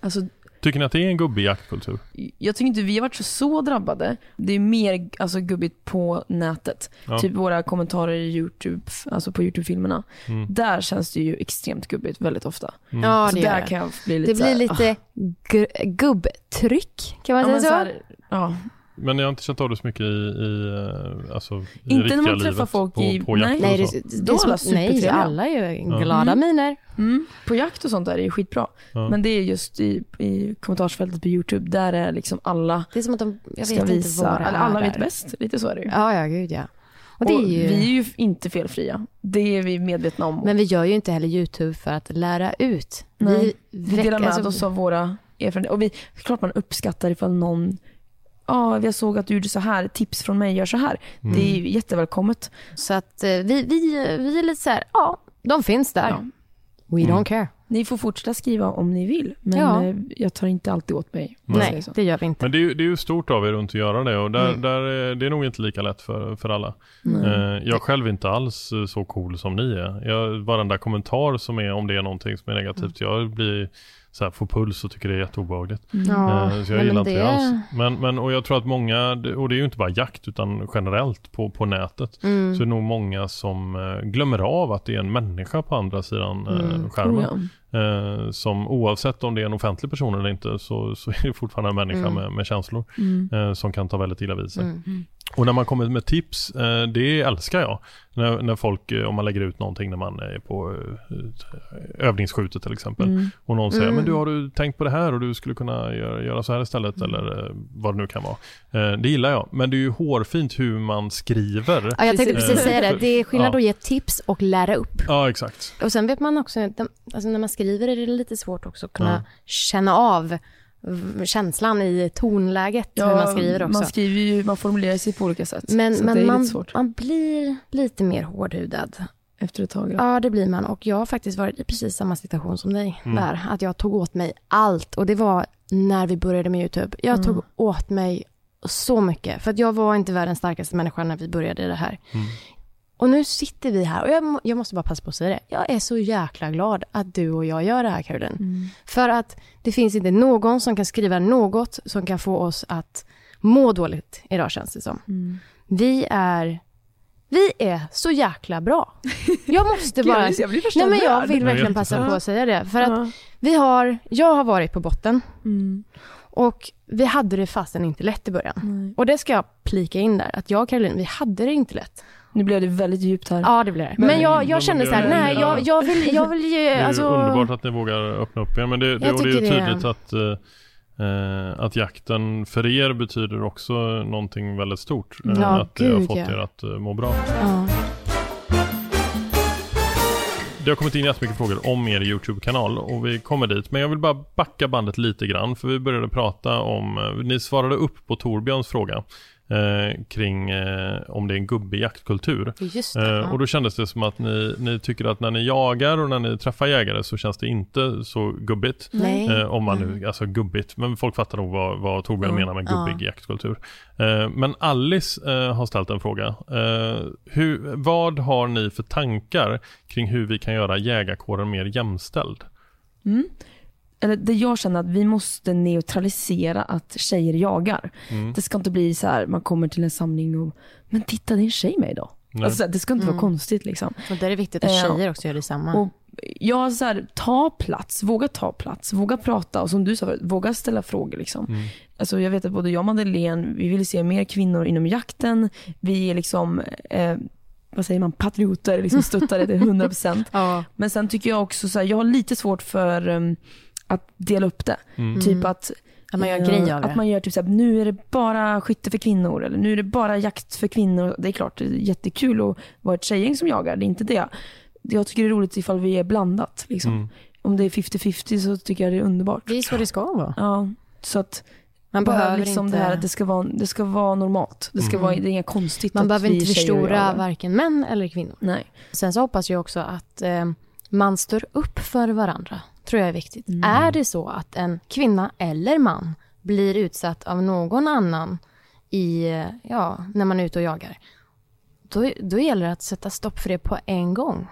Alltså, Tycker ni att det är en gubbig jaktkultur? Jag tycker inte vi har varit så, så drabbade. Det är mer alltså, gubbigt på nätet. Ja. Typ våra kommentarer i YouTube, alltså på YouTube-filmerna. Mm. Där känns det ju extremt gubbigt väldigt ofta. Ja, så det gör där det. kan jag bli lite Det så blir lite gu- gubbtryck, kan man Ja, säga så? så här, ja. Men jag har inte känt av det så mycket i, i, eh, alltså, i Inte när riktiga man träffar livet folk på, i- på jakt nej. och så. det, Då är alla nej, supertrevliga. alla är ju glada Mm. miner. Mm. På jakt och sånt där är det skitbra. Ja. Men det är just i, i kommentarsfältet på YouTube, där är liksom alla Det är som att de, jag ska vet inte visa, det eller alla är vet bäst. Lite så är det ju. Ja, ja, gud ja. Och det är ju... Vi är ju inte felfria. Det är vi medvetna om. Men vi gör ju inte heller YouTube för att lära ut. Nej, vi, vi delar med alltså- oss av våra erfarenheter. Och vi, klart man uppskattar ifall någon Ja, jag såg att du gjorde så här, tips från mig, gör så här. Det är ju jättevälkommet. Så att eh, vi, vi, vi är lite så här, ja, de finns där. Ja. We don't care. Ni får fortsätta skriva om ni vill, men Ja. eh, jag tar inte alltid åt mig. Nej, det gör vi inte. Men det är, ju, det är ju stort av er runt att göra det och där, Mm. där, är- det är nog inte lika lätt för, för alla. Eh, jag själv är inte alls eh, så cool som ni är. Jag, varenda kommentar som är om det är någonting som är negativt, jag blir så här, får puls och tycker det är jätteobehagligt. Ja, Eh, Så jag gillar men inte det alls. Men, men, och jag tror att många, och det är ju inte bara jakt utan generellt på, på nätet, Mm. så är det nog många som eh, glömmer av att det är en människa på andra sidan eh, Mm. skärmen. Oh, ja. Som oavsett om det är en offentlig person eller inte så, så är det fortfarande en människa Mm. med, med känslor Mm. som kan ta väldigt illa vid sig. Mm. Och när man kommer med tips, eh, det älskar jag. När, när folk, eh, om man lägger ut någonting när man är på eh, övningsskjutet till exempel. Mm. Och någon säger, Mm. men du har du tänkt på det här och du skulle kunna göra, göra så här istället eller eh, vad det nu kan vara. Det gillar jag. Men det är ju hårfint hur man skriver. Ja, jag tänkte Precis. säga det. Det är skillnad Ja. att ge tips och lära upp. Ja, exakt. Och sen vet man också, alltså när man skriver är det lite svårt också att kunna känna av känslan i tonläget hur man skriver också. Man skriver ju, man formulerar sig på olika sätt. men så det men är man, lite svårt man blir lite mer hårdhudad. efter ett tag. Ja. Ja, det blir man. Och jag har faktiskt varit i precis samma situation som dig Mm. där. Att jag tog åt mig allt. Och det var när vi började med YouTube. Jag tog åt mig så mycket. För att jag var inte världens starkaste människa när vi började det här. Mm. Och nu sitter vi här och jag, jag måste bara passa på att säga det. Jag är så jäkla glad att du och jag gör det här Caroline. För att det finns inte någon som kan skriva något som kan få oss att må dåligt idag känns det som. Vi är, vi är så jäkla bra. Jag måste bara... jag blir Nej men jag vill verkligen passa på att säga det. För att vi har, jag har varit på botten Mm. och vi hade det fasen inte lätt i början. Och det ska jag plika in där, att jag och Caroline, vi hade det inte lätt. Nu blev det väldigt djupt här. Ja det blev det. Men jag, Men jag kände så här, det är- nej jag, jag vill, jag vill ge, Det är alltså... ju underbart att ni vågar öppna upp er. Men det, det, Jag och det är ju tycker det- tydligt att, eh, eh, att jakten för er betyder också någonting väldigt stort. Eh, Ja, att det har fått ja. er att eh, må bra. Ja. Det har kommit in jättemycket frågor om er YouTube-kanal och vi kommer dit. Men jag vill bara backa bandet lite grann för vi började prata om, ni svarade upp på Torbjörns fråga eh, kring eh, om det är en gubbig jaktkultur. Just det. Eh, ja. och då kändes det som att ni, ni tycker att när ni jagar och när ni träffar jägare så känns det inte så gubbigt. Nej. Eh, om man nu, alltså gubbigt, men folk fattar nog vad, vad Torbjörn Ja. menar med gubbig jaktkultur. Eh, men Alice eh, har ställt en fråga. Eh, hur, vad har ni för tankar kring hur vi kan göra jägarkåren mer jämställd? Mm. Eller det jag känner att vi måste neutralisera att tjejer jagar. Mm. Det ska inte bli så här, man kommer till en samling och, men titta det är en tjej med idag. Alltså, det ska inte vara konstigt liksom. Och där är det viktigt att Eh, tjejer också gör detsamma. Och jag så här, ta plats, våga ta plats, våga prata och som du sa förut, våga ställa frågor liksom. Mm. Alltså jag vet att både jag och Madeleine, vi vill se mer kvinnor inom jakten. Vi är liksom, eh, vad säger man, patrioter, liksom stöttar det till 100%. ja. Men sen tycker jag också så här, jag har lite svårt för um, att dela upp det. Mm. Typ att Att man gör eh, grej av det. Att man gör typ så här, nu är det bara skytte för kvinnor eller nu är det bara jakt för kvinnor. Det är klart, det är jättekul att vara ett tjejgäng som jagar, det är inte det. Jag tycker det är roligt ifall vi är blandat. Liksom. Mm. Om det är 50-50 så tycker jag det är underbart. Det är så det ska vara. Ja, så att Man behöver liksom inte, det här att det ska vara, det ska vara normalt. Det, ska Mm. vara, det är inget konstigt man att behöver vi inte förstora varken män eller kvinnor. Nej. Sen så hoppas jag också att eh, man står upp för varandra. Tror jag är viktigt. Mm. Är det så att en kvinna eller man blir utsatt av någon annan i, ja, när man är ute och jagar. Då, då gäller det att sätta stopp för det på en gång.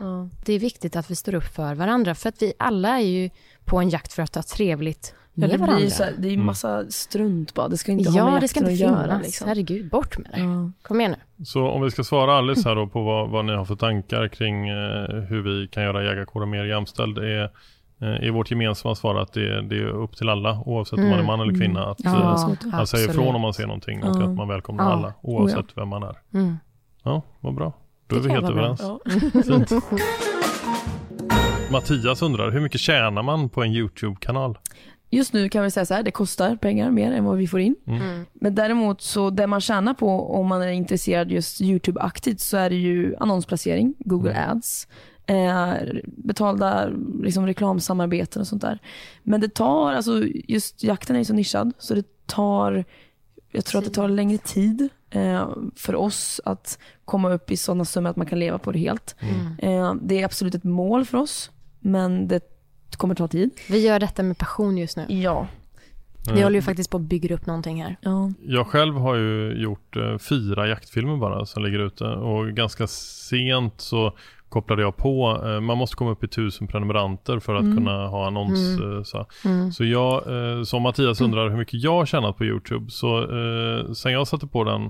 Det är viktigt att vi står upp för varandra. För att vi alla är ju på en jakt för att ha trevligt Ja, med det, varandra. blir så här, det är ju Mm. massa strunt bara. Det ska inte ha Ja, med det ska inte att finnas. göra. Liksom. Herregud, bort med det. Ja. Kom igen nu. Så om vi ska svara Alice här då på vad, vad ni har för tankar kring eh, hur vi kan göra jägarkåren mer jämställd är i vårt gemensamma svar att det, det är upp till alla oavsett om man är man eller kvinna att Mm. Ja, eh, så- man säger absolut. ifrån om man ser någonting och Ja. att man välkomnar Ja. alla oavsett vem man är. Mm. Ja, vad bra. Då är Det vi kan helt överens. Ja. Fint. Mattias undrar, hur mycket tjänar man på en YouTube-kanal? Just nu kan vi säga så här, det kostar pengar mer än vad vi får in. Mm. Men däremot så det man tjänar på om man är intresserad just YouTube-aktigt så är det ju annonsplacering, Google Mm. Ads, eh, betalda liksom, reklamsamarbeten och sånt där. Men det tar, alltså just jakten är ju så nischad så det tar, jag tror att det tar längre tid eh, för oss att komma upp i sådana summor att man kan leva på det helt. Eh, det är absolut ett mål för oss men det kommer ta tid. Vi gör detta med passion just nu. Ja. Vi håller ju faktiskt på att bygga upp någonting här. ja. Jag själv har ju gjort eh, fyra jaktfilmer bara som ligger ute och ganska sent så kopplade jag på, eh, man måste komma upp i tusen prenumeranter för att Mm. kunna ha annons. Eh, så. Mm. så jag, eh, som Mattias undrar hur mycket jag har tjänat på YouTube, så eh, sen jag satte på den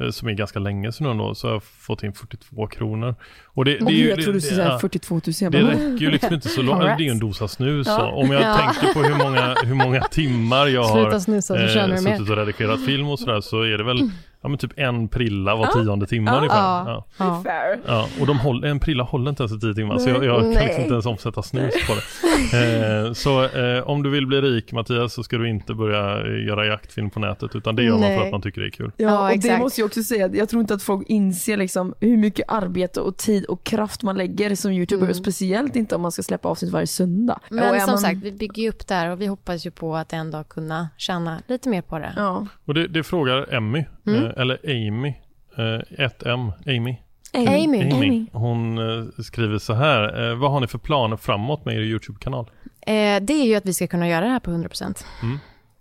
eh, som är ganska länge sedan ändå, så har jag fått in 42 kronor. Och det, det, är ju- jag trodde du skulle säga ja. 42 000. Jag Det räcker ju liksom inte så långt, det är ju en dosa snus. Ja. Om jag Ja. tänker på hur många, hur många timmar jag har Sluta snusa tjänar du mer. suttit och redigerat film och sådär så är det väl ja, men typ en prilla var tionde timme Ja. ungefär. Ja. Ja. Ja. fair. Ja, och de håller, en prilla håller inte ens i tio timmar så jag, jag kan Nej. liksom inte ens omsätta snus på det. Eh, så eh, om du vill bli rik Mattias så ska du inte börja eh, göra jaktfilm på nätet utan det gör man för Nej. att man tycker det är kul. Ja, och det måste jag också säga, jag tror inte att folk inser liksom hur mycket arbete och tid och kraft man lägger som youtuber, Mm. speciellt inte om man ska släppa avsnitt varje söndag. Men som man, sagt, vi bygger ju upp det här och vi hoppas ju på att en dag kunna tjäna lite mer på det. Ja. Och det, det frågar Emmy, Mm. Eh, eller Amy, eh, ett M, Amy. Amy. Amy. Hon eh, skriver så här, eh, vad har ni för planer framåt med er YouTube-kanal? Eh, det är ju att vi ska kunna göra det här på 100%. Mm.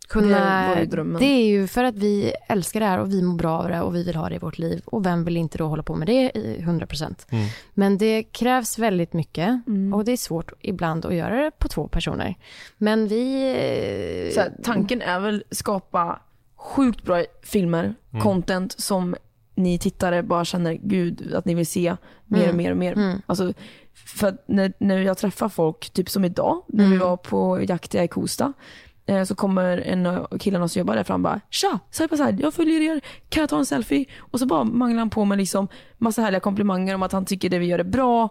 Kunna, Det drömmen. det är ju för att vi älskar det här och vi mår bra av det och vi vill ha det i vårt liv. Och vem vill inte då hålla på med det i 100%? Mm. Men det krävs väldigt mycket Mm. och det är svårt ibland att göra det på två personer. Men vi... eh, Så här, tanken är väl skapa sjukt bra filmer, Mm. content som ni tittare bara känner gud att ni vill se mer och Mm. mer och mer. Mm. Alltså, för när, när jag träffar folk, typ som idag, när vi Mm. var på jakt i Kosta, eh, så kommer en av killarna som jobbar där fram bara Tja, side by side, jag följer er, kan jag ta en selfie? Och så bara manglar han på med liksom massa härliga komplimanger om att han tycker det vi gör är bra.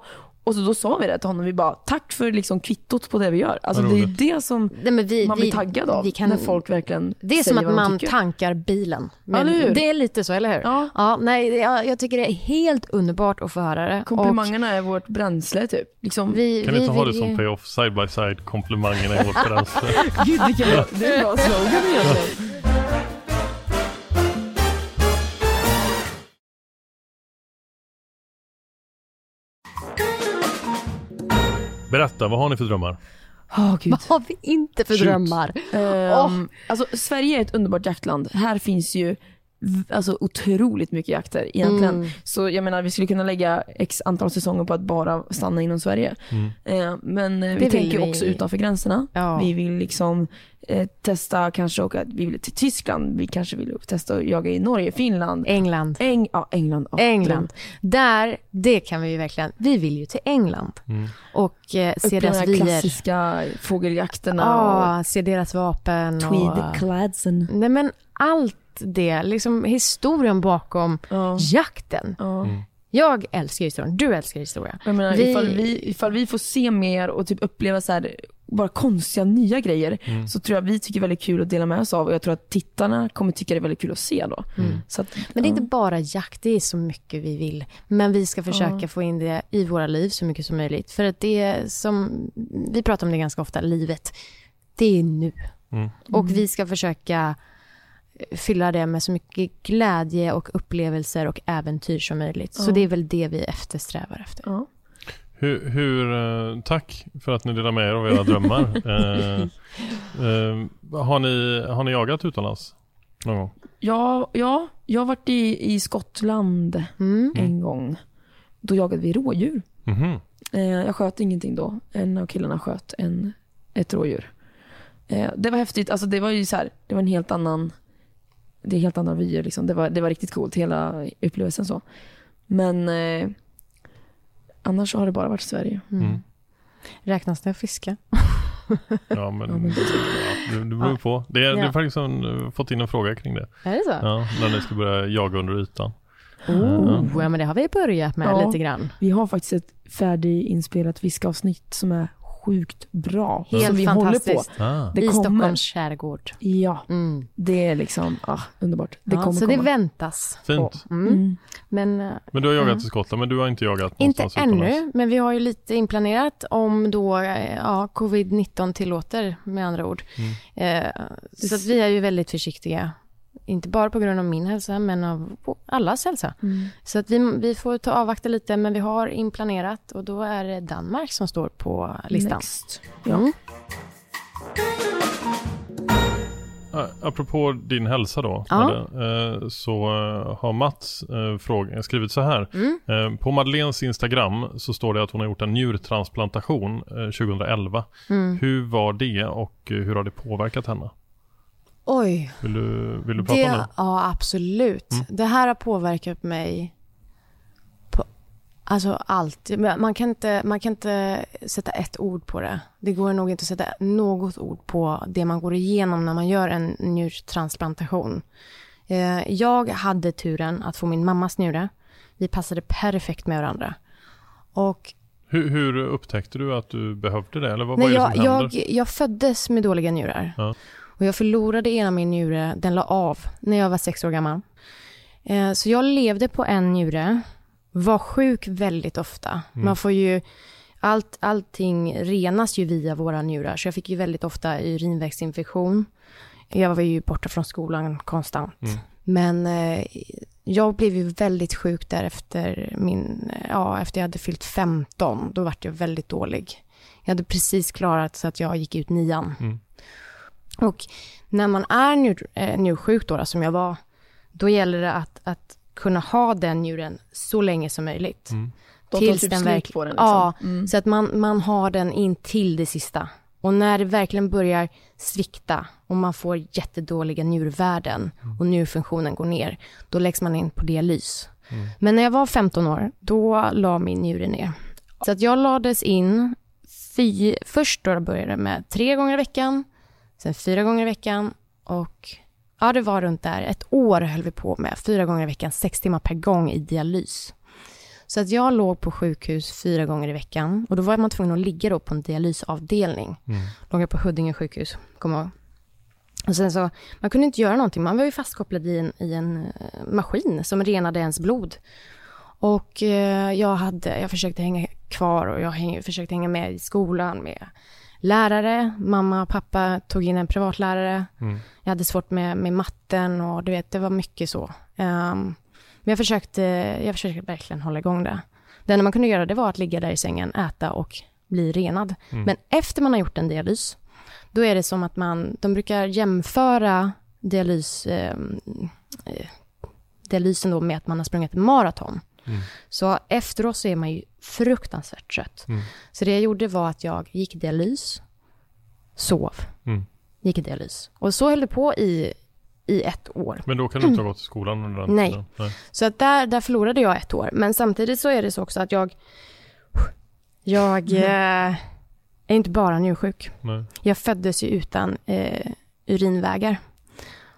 Och så då sa vi det till honom, vi bara tack för liksom kvittot på det vi gör. Alltså det är roligt. det som Nej, men vi, man vi, blir taggad av, vi kan, när folk verkligen Det är som att man tycker. tankar bilen. Men hur? det är lite så, eller hur? Ja. nej, jag, jag tycker det är helt underbart att få höra det. Komplimangerna är vårt bränsle typ. Liksom, Och vi, Kan vi inte ha det som ju- pay-off, side by side, komplimangerna i vårt bränsle? Gud vilken bra, det är en bra slogan Berätta, vad har ni för drömmar? Åh gud. Vad har vi inte för Shoot. drömmar? Ehm, Alltså Sverige är ett underbart jaktland. Här finns ju alltså, otroligt mycket jakter egentligen. Mm. Så jag menar vi skulle kunna lägga x antal säsonger på att bara stanna inom Sverige. Mm. Eh, men eh, vi tänker vi. också utanför gränserna. Ja. Vi vill liksom eh, testa kanske åka, vi vill till Tyskland, vi kanske vill testa att jaga i Norge, Finland. England. Eng, ja, England. Ja, England. Där, det kan vi ju verkligen. Vi vill ju till England. Mm. Och eh, se deras de här vyer. klassiska fågeljakterna Ja, se deras vapen. och Och, tweedklädseln. nej men allt det, liksom historien bakom Ja. jakten. Ja. Mm. Jag älskar historien, du älskar historia. Jag menar, Vi- ifall, vi, ifall vi får se mer och typ uppleva så här, bara konstiga nya grejer Mm. så tror jag vi tycker väldigt kul att dela med oss av och jag tror att tittarna kommer tycka det är väldigt kul att se då. Så att, Men det är ja. inte bara jakt, det är så mycket vi vill. Men vi ska försöka få in det i våra liv så mycket som möjligt. För att det är som, vi pratar om det ganska ofta, livet, det är nu. Mm. Och vi ska försöka fylla det med så mycket glädje och upplevelser och äventyr som möjligt. Så det är väl det vi eftersträvar efter. Ja. Hur, hur, eh, tack för att ni delar med er av era drömmar. eh, eh, har, ni, har ni jagat utomlands någon gång? Ja, ja, jag har varit i, i Skottland Mm. en gång. Då jagade vi rådjur. Mhm. Eh, jag sköt ingenting då. En av killarna sköt en, ett rådjur. Eh, det var häftigt. Alltså det var ju så här, det var en helt annan, det är helt andra vyer liksom. Det var, det var riktigt coolt, hela upplevelsen så. Men eh, annars har det bara varit Sverige. Mm. Räknas det att fiska? Ja, men, Ja, men det ja, det, det beror på. Det, är- det Ja. är faktiskt en, fått in en fråga kring det. Är det så? Ja, när ni ska börja jaga under ytan. Oh, ja, men det har vi börjat med Ja. lite grann. Vi har faktiskt ett färdiginspelat fiskavsnitt som är sjukt bra. Helt som vi håller fantastiskt. på. Ah. Det I kommer. Stockholms skärgård. Ja, Mm. det är liksom ah, underbart. Det ja, kommer så det komma. väntas. Fint. På. Mm. Mm. Men eh, Men du har jagat Mm. i Skottland, men du har inte jagat inte någonstans utomlands? ännu, men vi har ju lite inplanerat om då eh, ja, covid-19 tillåter med andra ord. Mm. Eh, så att vi är ju väldigt försiktiga. Inte bara på grund av min hälsa, men av allas hälsa. Mm. Så att vi, vi får ta avvakta lite, men vi har inplanerat och då är det Danmark som står på listan. Next. Ja. Mm. Apropå din hälsa då, Ja. Madde, eh, så eh, har Mats eh, fråga, skrivit så här. Mm. På Madeleines Instagram så står det att hon har gjort en njurtransplantation eh, 2011. Mm. Hur var det och hur har det påverkat henne? Oj, Vill du, vill du prata det, om det? ja absolut. Mm. Det här har påverkat mig på alltså allt. Man kan, inte, man kan inte sätta ett ord på det. Det går nog inte att sätta något ord på det man går igenom när man gör en njurtransplantation. Eh, Jag hade turen att få min mammas njure. Vi passade perfekt med varandra. Och Hur, hur upptäckte du att du behövde det? Eller vad, Nej, vad är det jag, som händer? jag, jag föddes med dåliga njurar. Ja. Och jag förlorade ena min njure, den la av när jag var sex år gammal. Eh, så jag levde på en njure, var sjuk väldigt ofta. Mm. Man får ju, allt, allting renas ju via våra njurar, så jag fick ju väldigt ofta urinvägsinfektion. Jag var ju borta från skolan konstant. Mm. Men eh, jag blev ju väldigt sjuk där efter min, ja, efter jag hade fyllt 15. Då vart jag väldigt dålig. Jag hade precis klarat så att jag gick ut nian. Mm. Och när man är njur, eh, njursjuk då, som jag var, då gäller det att, att kunna ha den njuren så länge som möjligt. Mm. De Tills typ den verkligen- på den. Liksom. Ja, Mm. Så att man, man har den in till det sista. Och när det verkligen börjar svikta och man får jättedåliga njurvärden och njurfunktionen går ner, då läggs man in på dialys. Men när jag var 15 år, då la min njure ner. Så att jag lades in, fy, först då började det med tre gånger i veckan, sen fyra gånger i veckan och ja, det var runt där. Ett år höll vi på med, fyra gånger i veckan, sex timmar per gång i dialys. Så att jag låg på sjukhus fyra gånger i veckan och då var man tvungen att ligga då på en dialysavdelning. Mm. Låg jag på Huddinge sjukhus, kommer jag. Och sen så, man kunde inte göra någonting, man var ju fastkopplad i en, i en eh, maskin som renade ens blod. Och eh, jag, hade, jag försökte hänga kvar och jag häng, försökte hänga med i skolan med lärare. Mamma och pappa tog in en privatlärare. Mm. Jag hade svårt med, med matten och du vet, det var mycket så. Ehm, men jag försökte, jag försökte verkligen hålla igång det. Det enda man kunde göra det var att ligga där i sängen, äta och bli renad. Mm. Men efter man har gjort en dialys, då är det som att man, de brukar jämföra dialys, eh, eh, dialysen då med att man har sprungit maraton. Mm. Så efteråt så är man ju fruktansvärt trött. Mm. Så det jag gjorde var att jag gick i dialys, sov, Mm. gick i dialys. Och så höll det på i, i ett år. Men då kan du inte ha gått i skolan under den Nej. tiden? Nej. Så att där, där förlorade jag ett år. Men samtidigt så är det så också att jag, jag eh, är inte bara njursjuk. Nej. Jag föddes ju utan eh, urinvägar.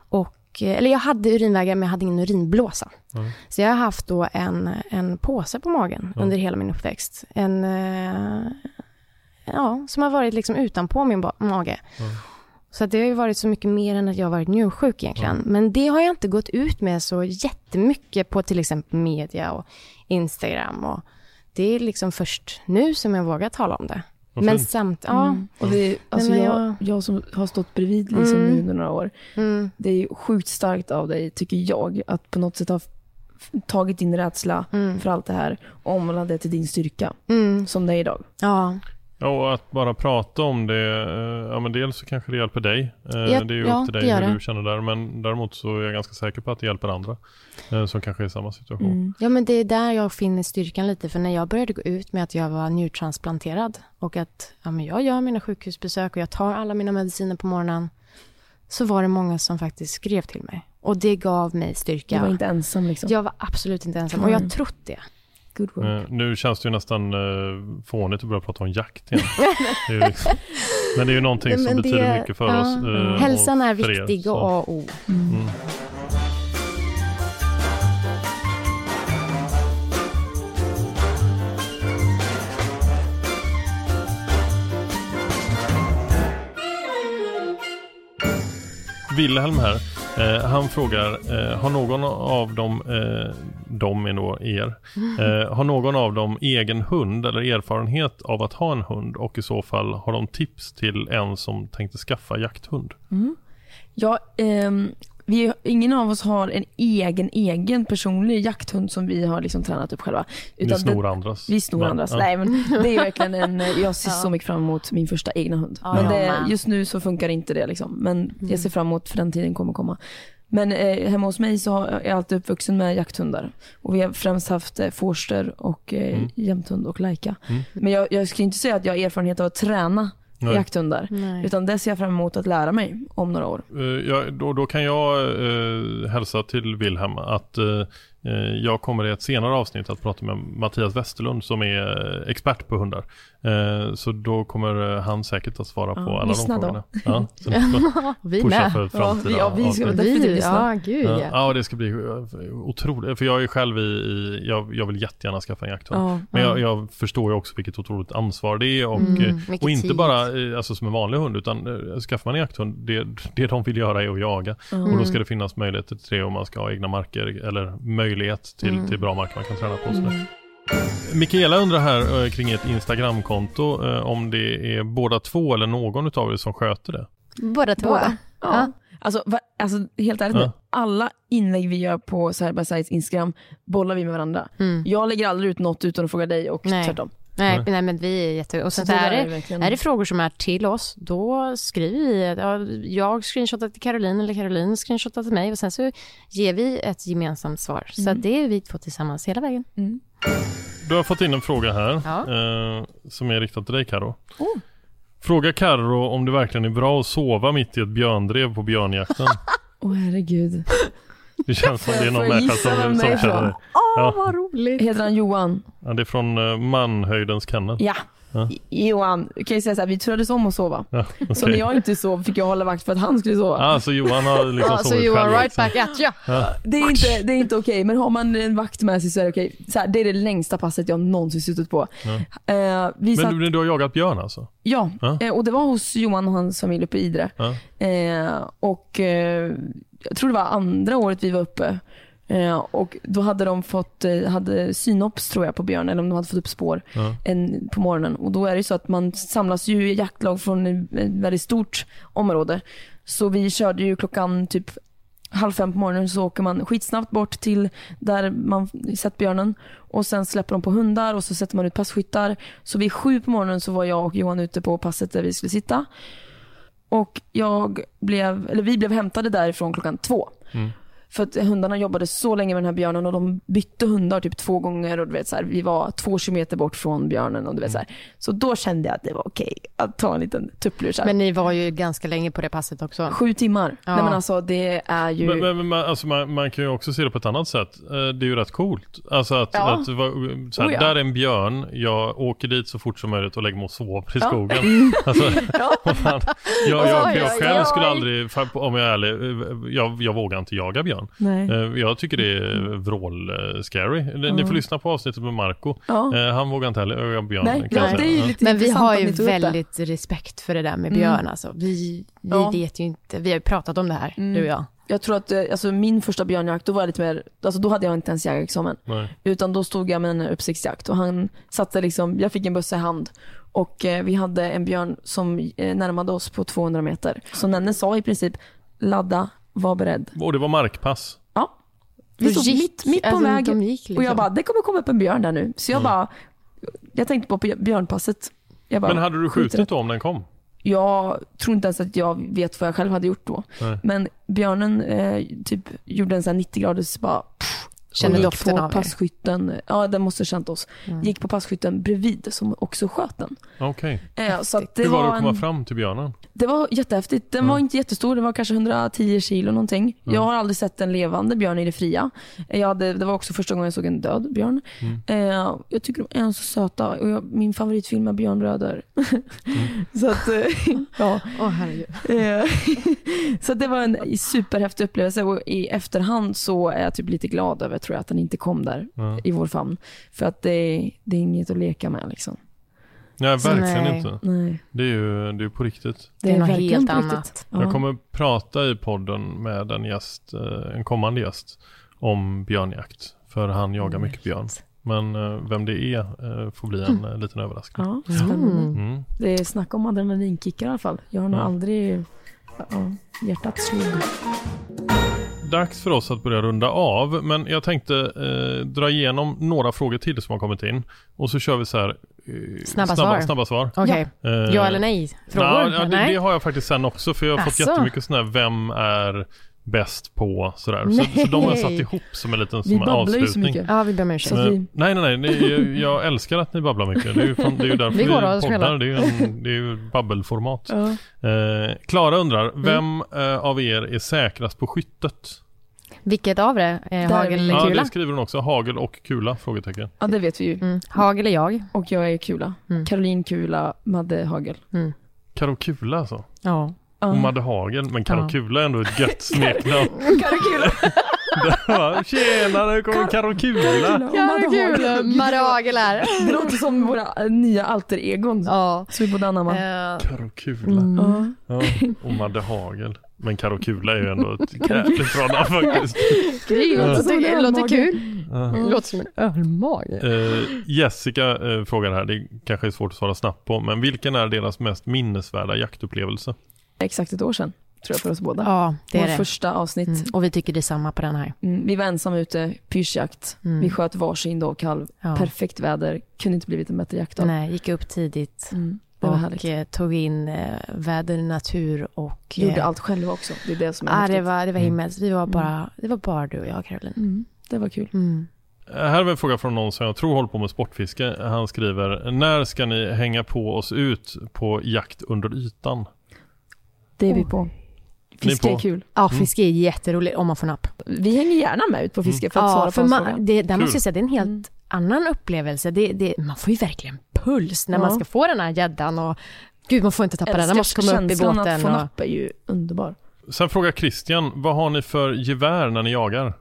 Och, eh, eller jag hade urinvägar men jag hade ingen urinblåsa. Nej. Så jag har haft då en, en påse på magen Ja. under hela min uppväxt. En, eh, ja, som har varit liksom utanpå min mage. Ja. Så det har ju varit så mycket mer än att jag har varit njursjuk egentligen. Ja. Men det har jag inte gått ut med så jättemycket på till exempel media och Instagram. Och det är liksom först nu som jag vågar tala om det. Vad Men fint. samt, ja. Mm. Och det, alltså men jag, jag- jag som har stått bredvid liksom Mm. nu under några år. Mm, Det är ju sjukt starkt av dig, tycker jag, att på något sätt ha tagit din rädsla mm, för allt det här och omvandlat det till din styrka, mm, som det är idag. ja. Ja, och att bara prata om det, eh, ja men dels så kanske det hjälper dig. Eh, Ja, det är ju ja, upp till dig hur det. du känner där. Men däremot så är jag ganska säker på att det hjälper andra eh, som kanske är i samma situation. Mm. Ja, men det är där jag finner styrkan lite. För när jag började gå ut med att jag var njurtransplanterad och att ja, men jag gör mina sjukhusbesök och jag tar alla mina mediciner på morgonen. Så var det många som faktiskt skrev till mig. Och det gav mig styrka. Du var inte ensam liksom. Jag var absolut inte ensam. Och jag har Mm. trott det. Good work. Eh, nu känns det ju nästan eh, fånigt att börja prata om jakt igen. det liksom, men det är ju någonting som det- betyder mycket för ja. oss. eh, Hälsan är er, viktig och A och O. Mm. Wilhelm här, eh, han frågar, eh, har någon av dem, eh, de är då er, eh, har någon av dem egen hund eller erfarenhet av att ha en hund? Och i så fall har de tips till en som tänkte skaffa jakthund? Ja, ehm, vi, ingen av oss har en egen, egen personlig jakthund som vi har liksom tränat upp själva. Utan snor det, andras? vi snor Men, andras. ja. Nej, men det är verkligen en, jag ser Ja. så mycket fram emot min första egna hund. Ja, men det, just nu så funkar inte det liksom. Men Mm. jag ser fram emot för den tiden kommer komma. Men eh, hemma hos mig så har- är jag alltid uppvuxen med jakthundar. Och vi har främst haft eh, forster och eh, Mm. jämthund och lajka. Mm. Men jag, jag skulle inte säga att jag har erfarenhet av att träna Nej. jakthundar. Nej. Utan det ser jag fram emot att lära mig om några år. Eh, ja, då, då kan jag eh, hälsa till Wilhelm att eh, jag kommer i ett senare avsnitt att prata med Mattias Westerlund som är eh, expert på hundar. Eh, så då kommer eh, han säkert att svara på Ja, alla de då. frågorna. Ja, så ni får Vi pusha med. för framtida vi- ja, vi ska Vi, lyssna. ja, gud Ja, ja. ja, det ska bli eh, otroligt. För jag är själv i, i jag, jag vill jättegärna skaffa en jakthund. Ja, Men ja. jag, jag förstår ju också vilket otroligt ansvar det är och, Mm, eh, och inte tid. bara eh, alltså, som en vanlig hund utan eh, skaffar man en jakthund, det, det de vill göra är att jaga. Och då ska det finnas möjligheter till det om man ska ha egna marker eller möjlighet till, Mm. till bra marker man kan träna på. sådär. Mikaela undrar här eh, kring ett Instagramkonto eh, om det är båda två eller någon utav er som sköter det. Båda två. Båda. Ja. Ja. Alltså, va, alltså helt ärligt Ja. alla inlägg vi gör på Side by Sides Instagram bollar vi med varandra. Mm. Jag lägger aldrig ut något utan att fråga dig och Nej. tvärtom. Nej, Nej. nej, men vi är jätte... Och sen så det är det, är det frågor som är till oss, då skriver vi ja, jag screenshotar till Caroline eller Caroline screenshotar till mig och sen så ger vi ett gemensamt svar. Så att det är vi två tillsammans hela vägen. Du har fått in en fråga här Ja. eh, som är riktad till dig Karo. Oh. Fråga Karo om det verkligen är bra att sova mitt i ett björndrev på björnjakten. Åh herregud. Det känns som det är någon människa som, som är känner det. Åh, Ja. vad roligt! Heter han Johan? Ja, det är från uh, Manhöjdens kennel. Ja. Ja. Johan, kan jag säga så här, vi turades om att sova. Ja, Så okej. när jag inte sov fick jag hålla vakt för att han skulle sova. Ah, så Johan har liksom Ja, så sovit Johan, själv right back at you. Det är inte, det är inte okej, men har man en vakt med sig så är det okej. Så här, det är det längsta passet jag någonsin suttit på. Vi satt, Men du, du har jagat björn alltså? ja, Ja. eh, och det var hos Johan och hans familj uppe i Idre. Ja. Eh, och jag tror det var andra året vi var uppe. Eh, och då hade de fått, eh, hade synops tror jag på björn, eller om de hade fått upp spår Ja. en, på morgonen. Och då är det så att man samlas ju i jaktlag från ett väldigt stort område. Så vi körde ju klockan typ halv fem på morgonen så åker man skitsnabbt bort till där man sett björnen och sen släpper de på hundar och så sätter man ut passkyttar. Så vid sju på morgonen så var jag och Johan ute på passet där vi skulle sitta. Och jag blev, eller vi blev hämtade därifrån klockan två. Mm. För att hundarna jobbade så länge med den här björnen och de bytte hundar typ två gånger och du vet så här, vi var två kilometer bort från björnen och du vet så här. Så då kände jag att det var okej att ta en liten tupplur så här. Men ni var ju ganska länge på det passet också. Sju timmar. Ja. Nej men alltså det är ju... Men, men, men man, alltså man, man kan ju också se det på ett annat sätt. Eh, Det är ju rätt coolt. Alltså att, Ja. att så här, Oh ja. där är en björn, jag åker dit så fort som möjligt och lägger mig och sover i skogen. Alltså, Ja. vad fan. Jag, jag, själv skulle aldrig, om jag är ärlig, eh, jag, jag vågar inte jaga björn. Nej. Eh, Jag tycker det är vrål-scary. Ni får lyssna på avsnittet med Marco. Ja. Eh, Han vågar inte heller björn. Nej, jag det är ju lite Men vi har ju upp det. väldigt respekt för det där med björn alltså. Vi, vi Ja. vet ju inte, vi har ju pratat om det här, Mm. du och jag. Jag tror att eh, alltså, min första björnjakt, då var jag lite mer, alltså då hade jag inte ens jägarexamen. Nej. Utan då stod jag med en uppsiktsjakt och han satte liksom, jag fick en bössa i hand och eh, vi hade en björn som eh, närmade oss på 200 meter. Så Nenne sa i princip, ladda, var beredd. Och det var markpass. Ja. Vi stod gick, mitt, mitt på alltså, väg de gick och jag liksom. bara, det kommer komma upp en björn där nu. Så jag Mm. bara, jag tänkte på bj- björnpasset. Jag bara, Men hade du skjutit då om den kom? Jag tror inte ens att jag vet vad jag själv hade gjort då. Nej. Men björnen eh, typ gjorde en sån här 90 graders bara Känner gick doften på av er. passkytten, ja den måste ha känt oss, Mm. gick på passkytten bredvid som också sköt den. Okej. Eh, så att det, Hur var det att komma en, fram till björnen? det var jättehäftigt. Den Ja. var inte jättestor, det var kanske 110 kilo någonting. Ja. Jag har aldrig sett en levande björn i det fria. Jag hade, det var också första gången jag såg en död björn. Mm. Eh, jag tycker de är så söta och jag, min favoritfilm är Björnbröder. Mm. så att, eh, ja. Åh herregud. Eh, så det var en superhäftig upplevelse och i efterhand så är jag typ lite glad över tror jag, att den inte kom där Ja. i vår famn. För att det, är- det är inget att leka med liksom. Nej, verkligen Nej. inte. Nej, Det är ju det är på riktigt. Det är något verkligen helt på riktigt. annat. Ja. Jag kommer prata i podden med en gäst, eh, en kommande gäst, om björnjakt. För han jagar mycket björn. Men eh, vem det är eh, får bli en eh, liten överraskning. Ja, spännande. Mm. Det är snack om adrenalinkickar i alla fall. Jag har nog Ja. aldrig ja, hjärtat slog. Dags för oss att börja runda av, men jag tänkte eh, dra igenom några frågor till som har kommit in. Och så kör vi så här eh, Snabba svar. snabba svar. Okej, Eh, ja eller nej? Frågor? Ja, det, nej? det har jag faktiskt sen också för jag har fått Asså? jättemycket sådana här vem är bäst på sådär. Så, så de har satt Nej. ihop som en liten Vi som en babblar ju så avslutning. mycket. Ja, vi ber om ursäkt. Vi- Nej, nej, nej. Ni, jag älskar att ni babblar mycket. Det är ju, fan, det är ju därför Vi vi, poddar. Det är ju, en, det är ju babbelformat. Ja. Eh, Klara undrar, Mm. vem eh, av er är säkrast på skyttet? Vilket av det? Eh, hagel vi. eller Ja, kula? det skriver hon också. Hagel och kula? Frågetecken. ja, det vet vi ju. Mm. Hagel är jag. Och jag är Kula. Mm. Caroline Kula, Madde Hagel. Mm. Karo Kula alltså. Ja. Ja. Och Madde Hagel. Men Karo Ja. Kula är ändå ett gött smeknamn. Karo Kula. Det var, Tjena, nu kommer Karo Kula. och Madde Hagel. Är. Det låter som våra nya alter egon. Ja. Så vi borde anamma. Eh, Karo Kula. mm. Ja. Ja, och Madde Hagel. Men Karo Kula är ju ändå ett jävligt bra namn faktiskt. Det Det låter som en låter, kul. Ja. Det låter som en ölmage. Eh, Jessica eh, frågar här, det kanske är svårt att svara snabbt på, men vilken är deras mest minnesvärda jaktupplevelse? Exakt ett år sedan, tror jag för oss båda. Ja, det Vårt är det. första avsnitt. Mm. Och vi tycker detsamma på den här. Mm, vi var ensamma ute, pyrschjakt. Mm. Vi sköt varsin dovkalv. Ja. Perfekt väder, kunde inte blivit en bättre jaktdag. Nej, gick upp tidigt. Mm, det var och härligt. eh, tog in eh, väder, natur och... Gjorde eh, allt själva också. Det är det som är Ja, det var, det var Mm. himmelskt. Vi var bara, det var bara du och jag, Caroline. Mm, det var kul. Mm. Eh, Här har vi en fråga från någon som jag tror håller på med sportfiske. Han skriver, när ska ni hänga på oss ut på jakt under ytan? Det är vi på. Fiske är på. kul. Ja, Mm. fiske är jätteroligt om man får napp. Vi hänger gärna med ut på fiske för att ja, svara på för hans man, det, där måste jag säga, det är en helt Mm. annan upplevelse. Det, det, man får ju verkligen puls när Ja. man ska få den här gäddan och gud, man får inte tappa den. Den måste komma upp i känslan båten. att få Och, napp är ju underbar. Sen frågar Christian, vad har ni för gevär när ni jagar?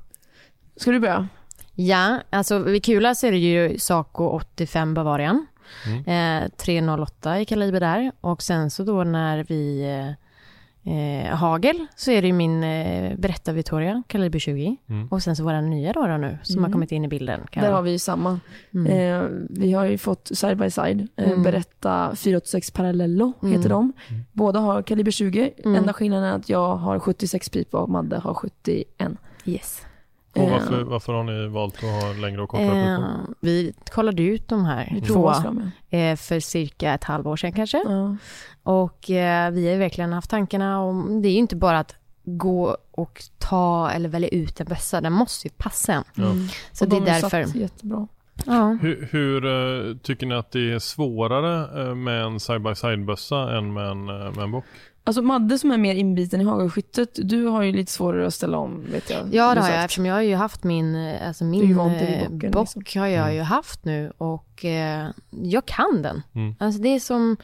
Ska du börja? ja, alltså vid kula så är det ju Saco 85 Bavarian. Mm. Eh, 308 i kaliber där. Och sen så då när vi eh, eh, hagel så är det ju min eh, Beretta Victoria kaliber 20. Mm. Och sen så våra nya då, då nu som Mm. har kommit in i bilden. Kan Där jag- har vi ju samma. Mm. Eh, vi har ju fått side by side. Eh, Mm. Berätta 486 Parallello Mm. heter de. Båda har kaliber 20. Mm. Enda skillnaden är att jag har 76 pipa och Madde har 71. Yes. Och Eh, varför, varför har ni valt att ha längre och kortare Eh, pipor? vi kollade ut de här två eh, för cirka ett halvår sedan kanske. Ja. Och eh, vi har verkligen haft tankarna om, det är ju inte bara att gå och ta eller välja ut en bössa, den måste ju passa en. Ja. Så Och det är de satt därför. jättebra. Ja. Hur, hur tycker ni att det är svårare med en side-by-side-bössa än med en, med en bock? Alltså Madde som är mer inbiten i hagelskyttet, du har ju lite svårare att ställa om vet jag. Ja det har jag eftersom jag har ju haft min, eh, alltså min eh, bocken, bock liksom. har jag Mm. ju haft nu och eh, jag kan den. Mm. Alltså det är som,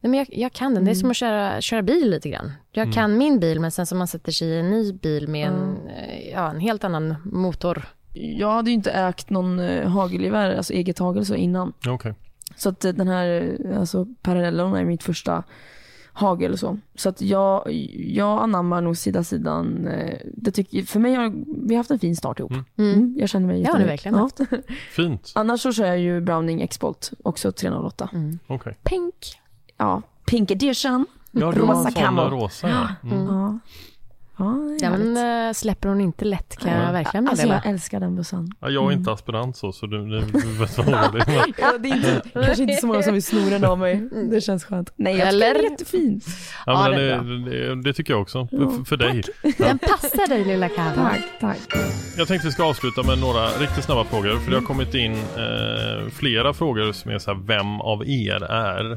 nej men jag, jag kan den, det är Mm. som att köra, köra bil lite grann. Jag Mm. kan min bil men sen så man sätter sig i en ny bil med en, eh, ja, en helt annan motor. Jag hade ju inte ägt någon eh, hagelgevär, alltså eget hagel så innan. Okej. Så att eh, den här, eh, alltså Parallellon är mitt första hagel och så. Så att jag, jag anammar nog sida sidan. eh, Det tycker, för mig har vi har haft en fin start ihop. Mm. Mm. Mm, jag känner mig Ja, jättenöjd. verkligen Fint. Annars så kör jag ju Browning X-Bolt, också 308. Mm. Okej. Pink. Ja, Pink Edition. Ja, Rosa camo. rosa. Ja. Mm. Ja. Ja. Den eh, släpper hon inte lätt kan jag verkligen Alltså meddela. jag älskar den bössan. Ja, jag är inte aspirant så, så du, du, du vet vad det är. Ja, det är inte, kanske inte så många som vill sno den av mig. Det känns skönt. Nej, jag Eller? tycker den är jättefin. Ja, Ja, men det det, är det, det tycker jag också. Ja, För, för dig. Den passar dig lilla Karo. Tack, tack. Jag tänkte vi ska avsluta med några riktigt snabba frågor. För det har kommit in eh, flera frågor som är så här, vem av er är?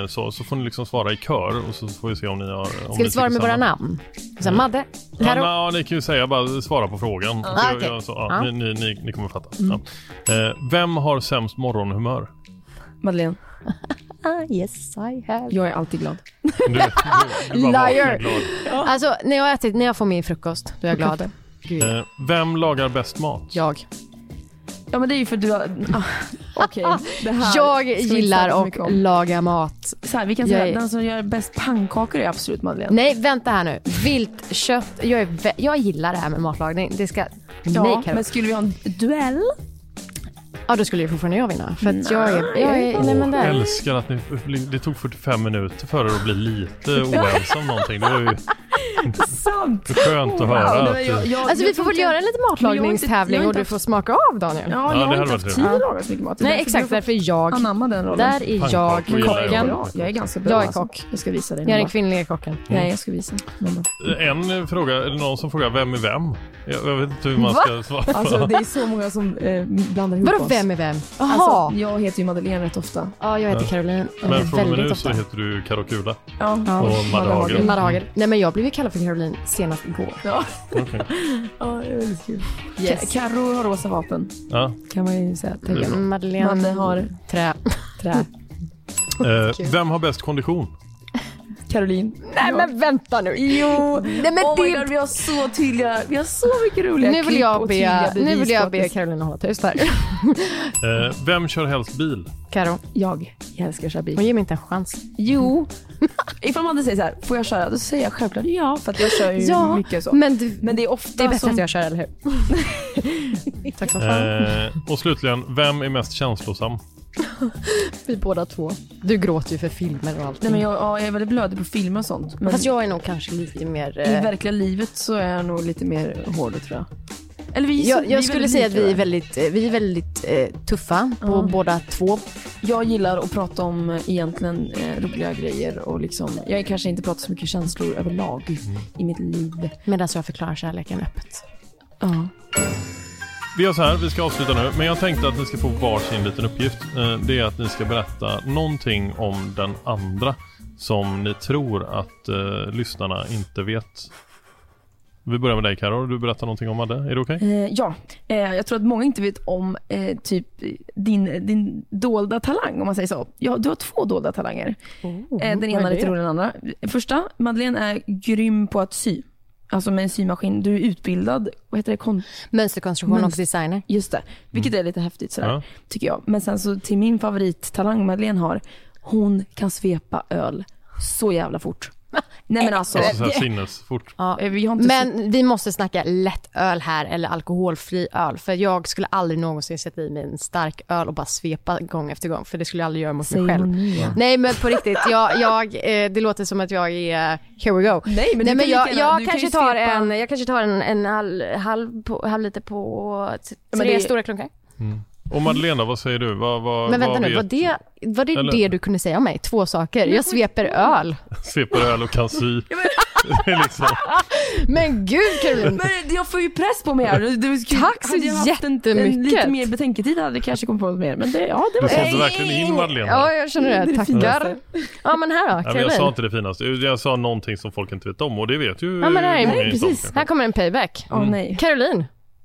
Eh, så, så får ni liksom svara i kör och så får vi se om ni har... Om Ska ni vi svara med våra samma. namn? Så här, Madde, Ja, na, ni kan ju säga bara svara på frågan. Ah, Jag- okej. jag- så, ja, Ja. ni, ni, ni, ni kommer fatta. Ja. Eh, vem har sämst morgonhumör? Madeleine, Ah, yes I have. jag är alltid glad. Du, du, du Liar. glad. Alltså när jag, ätit, när jag får min frukost, då är jag glad. Eh, vem lagar bäst mat? Jag. Ja men det är ju för du har... Ah, Okej, det här Jag ska vi inte gillar så att om. laga mat. Så här, vi kan Jag säga är- den som gör bäst pannkakor är absolut Madeleine. Nej, vänta här nu. Viltkött. Jag, är vä- jag gillar det här med matlagning. Det ska... Ja, Nej, Karo. men skulle vi ha en duell? Ja, då skulle ju fortfarande jag vinna. För att jag är... Jag är nej, men Jag där. älskar att ni, det tog 45 minuter för er att bli lite oense om någonting. Det var ju Sant! skönt att höra. nej, Att, jag- jag- Alltså vi får väl göra en liten matlagningstävling och du får smaka av Daniel. Ja, Ja, jag det har inte haft tid att laga så mycket mat. Nej, exakt. Därför är jag... Anamma den rollen. Där är jag kocken. Jag är ganska bra. Jag är alltså. kock. Jag ska visa dig. Jag är den kvinnliga kocken. Nej, jag ska visa. en fråga, är det någon som frågar vem är vem? Jag, vet inte hur man ska svara. Alltså det är så många som eh, blandar ihop oss. Vem är vem? Jaha. Alltså, jag heter ju Madeleine rätt ofta. ja, jag heter Caroline. Men från och med nu så heter du Karo Kula. Ja. Ja. Och. Madde Hagen. Nej men jag blev ju kallad för Caroline senast igår. Ja, Okej. ja det är väldigt kul. Yes. Karo har rosa vapen, Ja. kan man ju säga. Bra. Madeleine Madde har trä. trä. Eh, vem har bäst kondition? Caroline. Nej men vänta nu. Jo! Nej men oh my det... god, vi har så tydliga, vi har så mycket roliga Nu vill jag be, nu vill jag att be Caroline hålla tyst här. Eh, vem kör helst bil? Karo, Jag, jag älskar att köra bil. hon ger mig inte en chans. Jo. Ifall man säger så här, får jag köra? Då säger jag självklart ja, för att jag kör ju Ja, mycket så. Men du, Men det är ofta det är bättre som... att jag kör, eller hur? Tack som fan. Eh, och slutligen, vem är mest känslosam? Vi båda två. Du gråter ju för filmer och allting. Nej, men jag, ja, jag är väldigt blödig på film och sånt. Men Fast jag är nog kanske lite mer... i eh, verkliga livet så är jag nog lite mer hård tror jag. Eller vi, så- jag, vi jag skulle säga att vi är väldigt, eh, vi är väldigt eh, tuffa på Ja. båda två. Jag gillar att prata om eh, egentligen eh, roliga grejer och liksom, jag kanske inte pratar så mycket känslor överlag i mitt liv. Medan jag förklarar kärleken öppet. Ja. Vi gör så här, vi ska avsluta nu, men jag tänkte att ni ska få varsin liten uppgift. Eh, det är att ni ska berätta någonting om den andra som ni tror att eh, lyssnarna inte vet. Vi börjar med dig Karo. du berättar någonting om Madde, är det okej? Eh, ja, eh, jag tror att många inte vet om eh, typ din, din dolda talang om man säger så. Ja, du har två dolda talanger. eh, den ena är lite roligare än den andra. Första, Madeleine är grym på att sy. Alltså med en symaskin. Du är utbildad, vad heter det? Kon- Mönsterkonstruktion och designer. Just det, vilket är lite häftigt sådär, Ja. tycker jag. Men sen så till min favorittalang Madeleine har, hon kan svepa öl så jävla fort. Nej men alltså, Alltså så sinnesfort. Ja. eh, vi har inte Men vi måste snacka lättöl här eller alkoholfri öl. För jag skulle aldrig någonsin sätta i mig en stark öl och bara svepa gång efter gång. För det skulle jag aldrig göra mot mig själv. ja. Nej men på riktigt, jag, jag, eh, det låter som att jag är, here we go. Nej men, Nej, men kan jag, gärna- jag, kan kanske ju tar svepa- en, jag kanske tar en, en halv, halv, på, halv liter på tre det- stora klunkar. Och Madeleine, vad säger du? Vad, vad, Men vänta vad nu, vet- var det, var det Eller- det du kunde säga om mig? Två saker. Jag sveper öl. Sveper öl och kan sy. Liksom, Men gud Caroline! Men jag får ju press på mig här. Du, du, Tack så hade jag haft en, jättemycket. lite mer betänketid hade jag kanske kommit på något mer. Men det, ja, det du var sålde verkligen in Madeleine. Ja, jag känner det. Det Tackar. Ja, men här då, men jag Caroline. sa inte det finaste. Jag sa någonting som folk inte vet om och det vet ju Ja, men här är- många precis. Här kommer en payback. Åh nej. Caroline,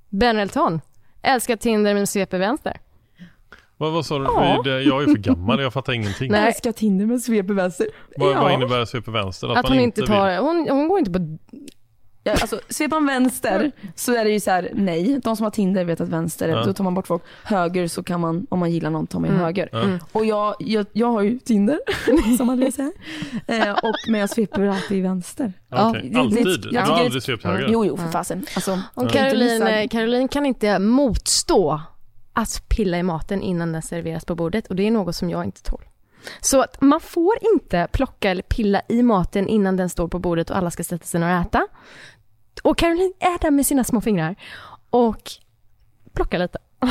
Benelton. Älskar Tinder men sveper vänster. Vad, vad sa du? Ja. Jag är för gammal, jag fattar ingenting. Nej. Älskar Tinder med sveper vänster. Vad, ja. vad innebär sveper vänster? Att, man hon inte vill- tar, hon, hon går inte på... Ja, alltså, sveper man vänster så är det ju så här, nej. De som har Tinder vet att vänster, Ja. då tar man bort folk. Höger så kan man, om man gillar någon, tar man Mm. höger. Ja. Och jag, jag, jag har ju Tinder, som man säga. Eh, och, men jag sveper alltid vänster. Det- det- Alltid? jag Du tycker har det- aldrig svept höger? Jo, jo, för fasen. Alltså, Och Caroline, missar- Caroline kan inte motstå att pilla i maten innan den serveras på bordet och det är något som jag inte tål. Så att man får inte plocka eller pilla i maten innan den står på bordet och alla ska sätta sig ner och äta. Och Caroline är där med sina små fingrar och plockar lite.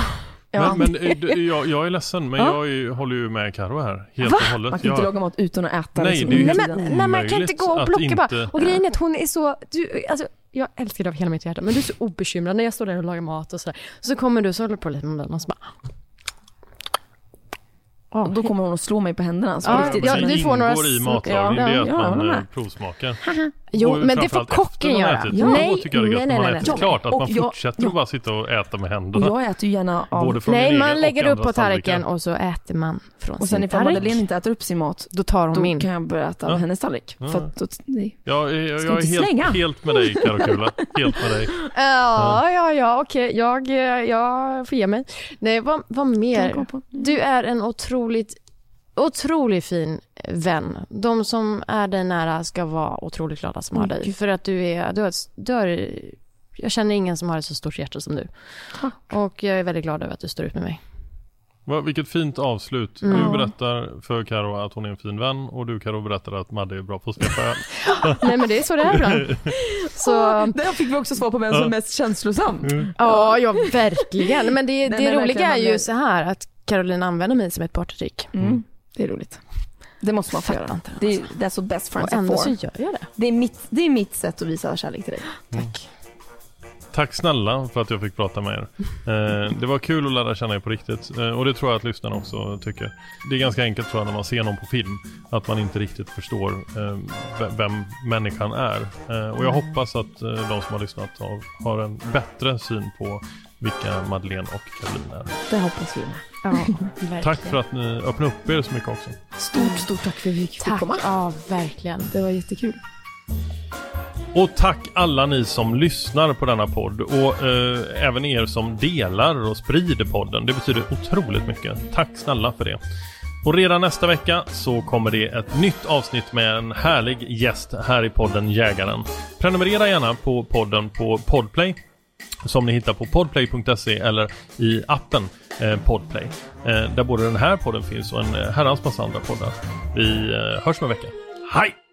Men, men eh, jag, jag är ledsen, men Ja. jag håller ju med Karo här. Helt Va? och hållet. Man kan inte jag, laga mat utan att äta Nej, liksom det är ju Nej men, nej, man kan inte gå och att plocka bara. inte- Och grejen är att hon är så, du, alltså, jag älskar dig av hela mitt hjärta, men du är så obekymrad när jag står där och lagar mat och sådär. Så kommer du så håller du på lite med den och så bara... Ja, Och då kommer hon att slå mig på händerna. Så Ja, riktigt, ja, det du får några ingår i matlagning, ja, det är att ja, jag man eh, provsmakar. Jo, Och men det får kocken göra. ätit. Ja. Då Nej, tycker jag det är gött nej, att man nej, äter nej. klart, att Och man jag- fortsätter ja. att bara sitta och äta med Och händerna. jag äter ju gärna av... Nej, man lägger och upp på tallriken och så äter man från och sen sin ifall tallrik. Madeleine inte äter upp sin mat, Då tar hon då min. kan jag börja äta av Ja. hennes tallrik. Ja. För att då, nej. Jag, är- jag, Ska jag är helt, helt med dig Karo Kula. Helt med dig. Ja, ja, ja, okej, jag, eh, jag får ge mig. Nej, vad, vad jag mer? Du är en otroligt, otroligt fin vän. De som är dig nära ska vara otroligt glada som har Mm, dig. För att du är, du har, du har, jag känner ingen som har ett så stort hjärta som du. Och jag är väldigt glad över att du står ut med mig. Va, vilket fint avslut. Mm. Du berättar för Karo att hon är en fin vän och du Karo berättar att Madde är bra på att öl. Nej men det är så det är ibland. Så, Där fick vi också svar på vem som är mest känslosam. ja, ja verkligen. Men det, Den det är roliga är ju så här att Caroline använder mig som ett partytrick. Mm. Det är roligt. Det måste man få göra. inte Det är, that's what best Och friends are ändå så gör jag det. Det är, mitt, det är mitt sätt att visa kärlek till dig. Tack. Tack snälla för att jag fick prata med er. Eh, det var kul att lära känna er på riktigt. Eh, och det tror jag att lyssnarna också tycker. Det är ganska enkelt tror jag när man ser någon på film. Att man inte riktigt förstår eh, ve- vem människan är. Eh, och jag hoppas att eh, de som har lyssnat har, har en bättre syn på vilka Madeleine och Caroline är. Det hoppas vi med. Ja. Tack för att ni öppnade upp er så mycket också. Stort, stort tack för att vi fick Tack. komma. Ja, verkligen. Det var jättekul. Och tack alla ni som lyssnar på denna podd och eh, även er som delar och sprider podden. Det betyder otroligt mycket. Tack snälla för det. Och redan nästa vecka så kommer det ett nytt avsnitt med en härlig gäst här i podden Jägaren. Prenumerera gärna på podden på Podplay som ni hittar på podplay.se eller i appen eh, Podplay. Eh, där både den här podden finns och en eh, herrans massa andra poddar. Vi eh, hörs om en vecka. Hej!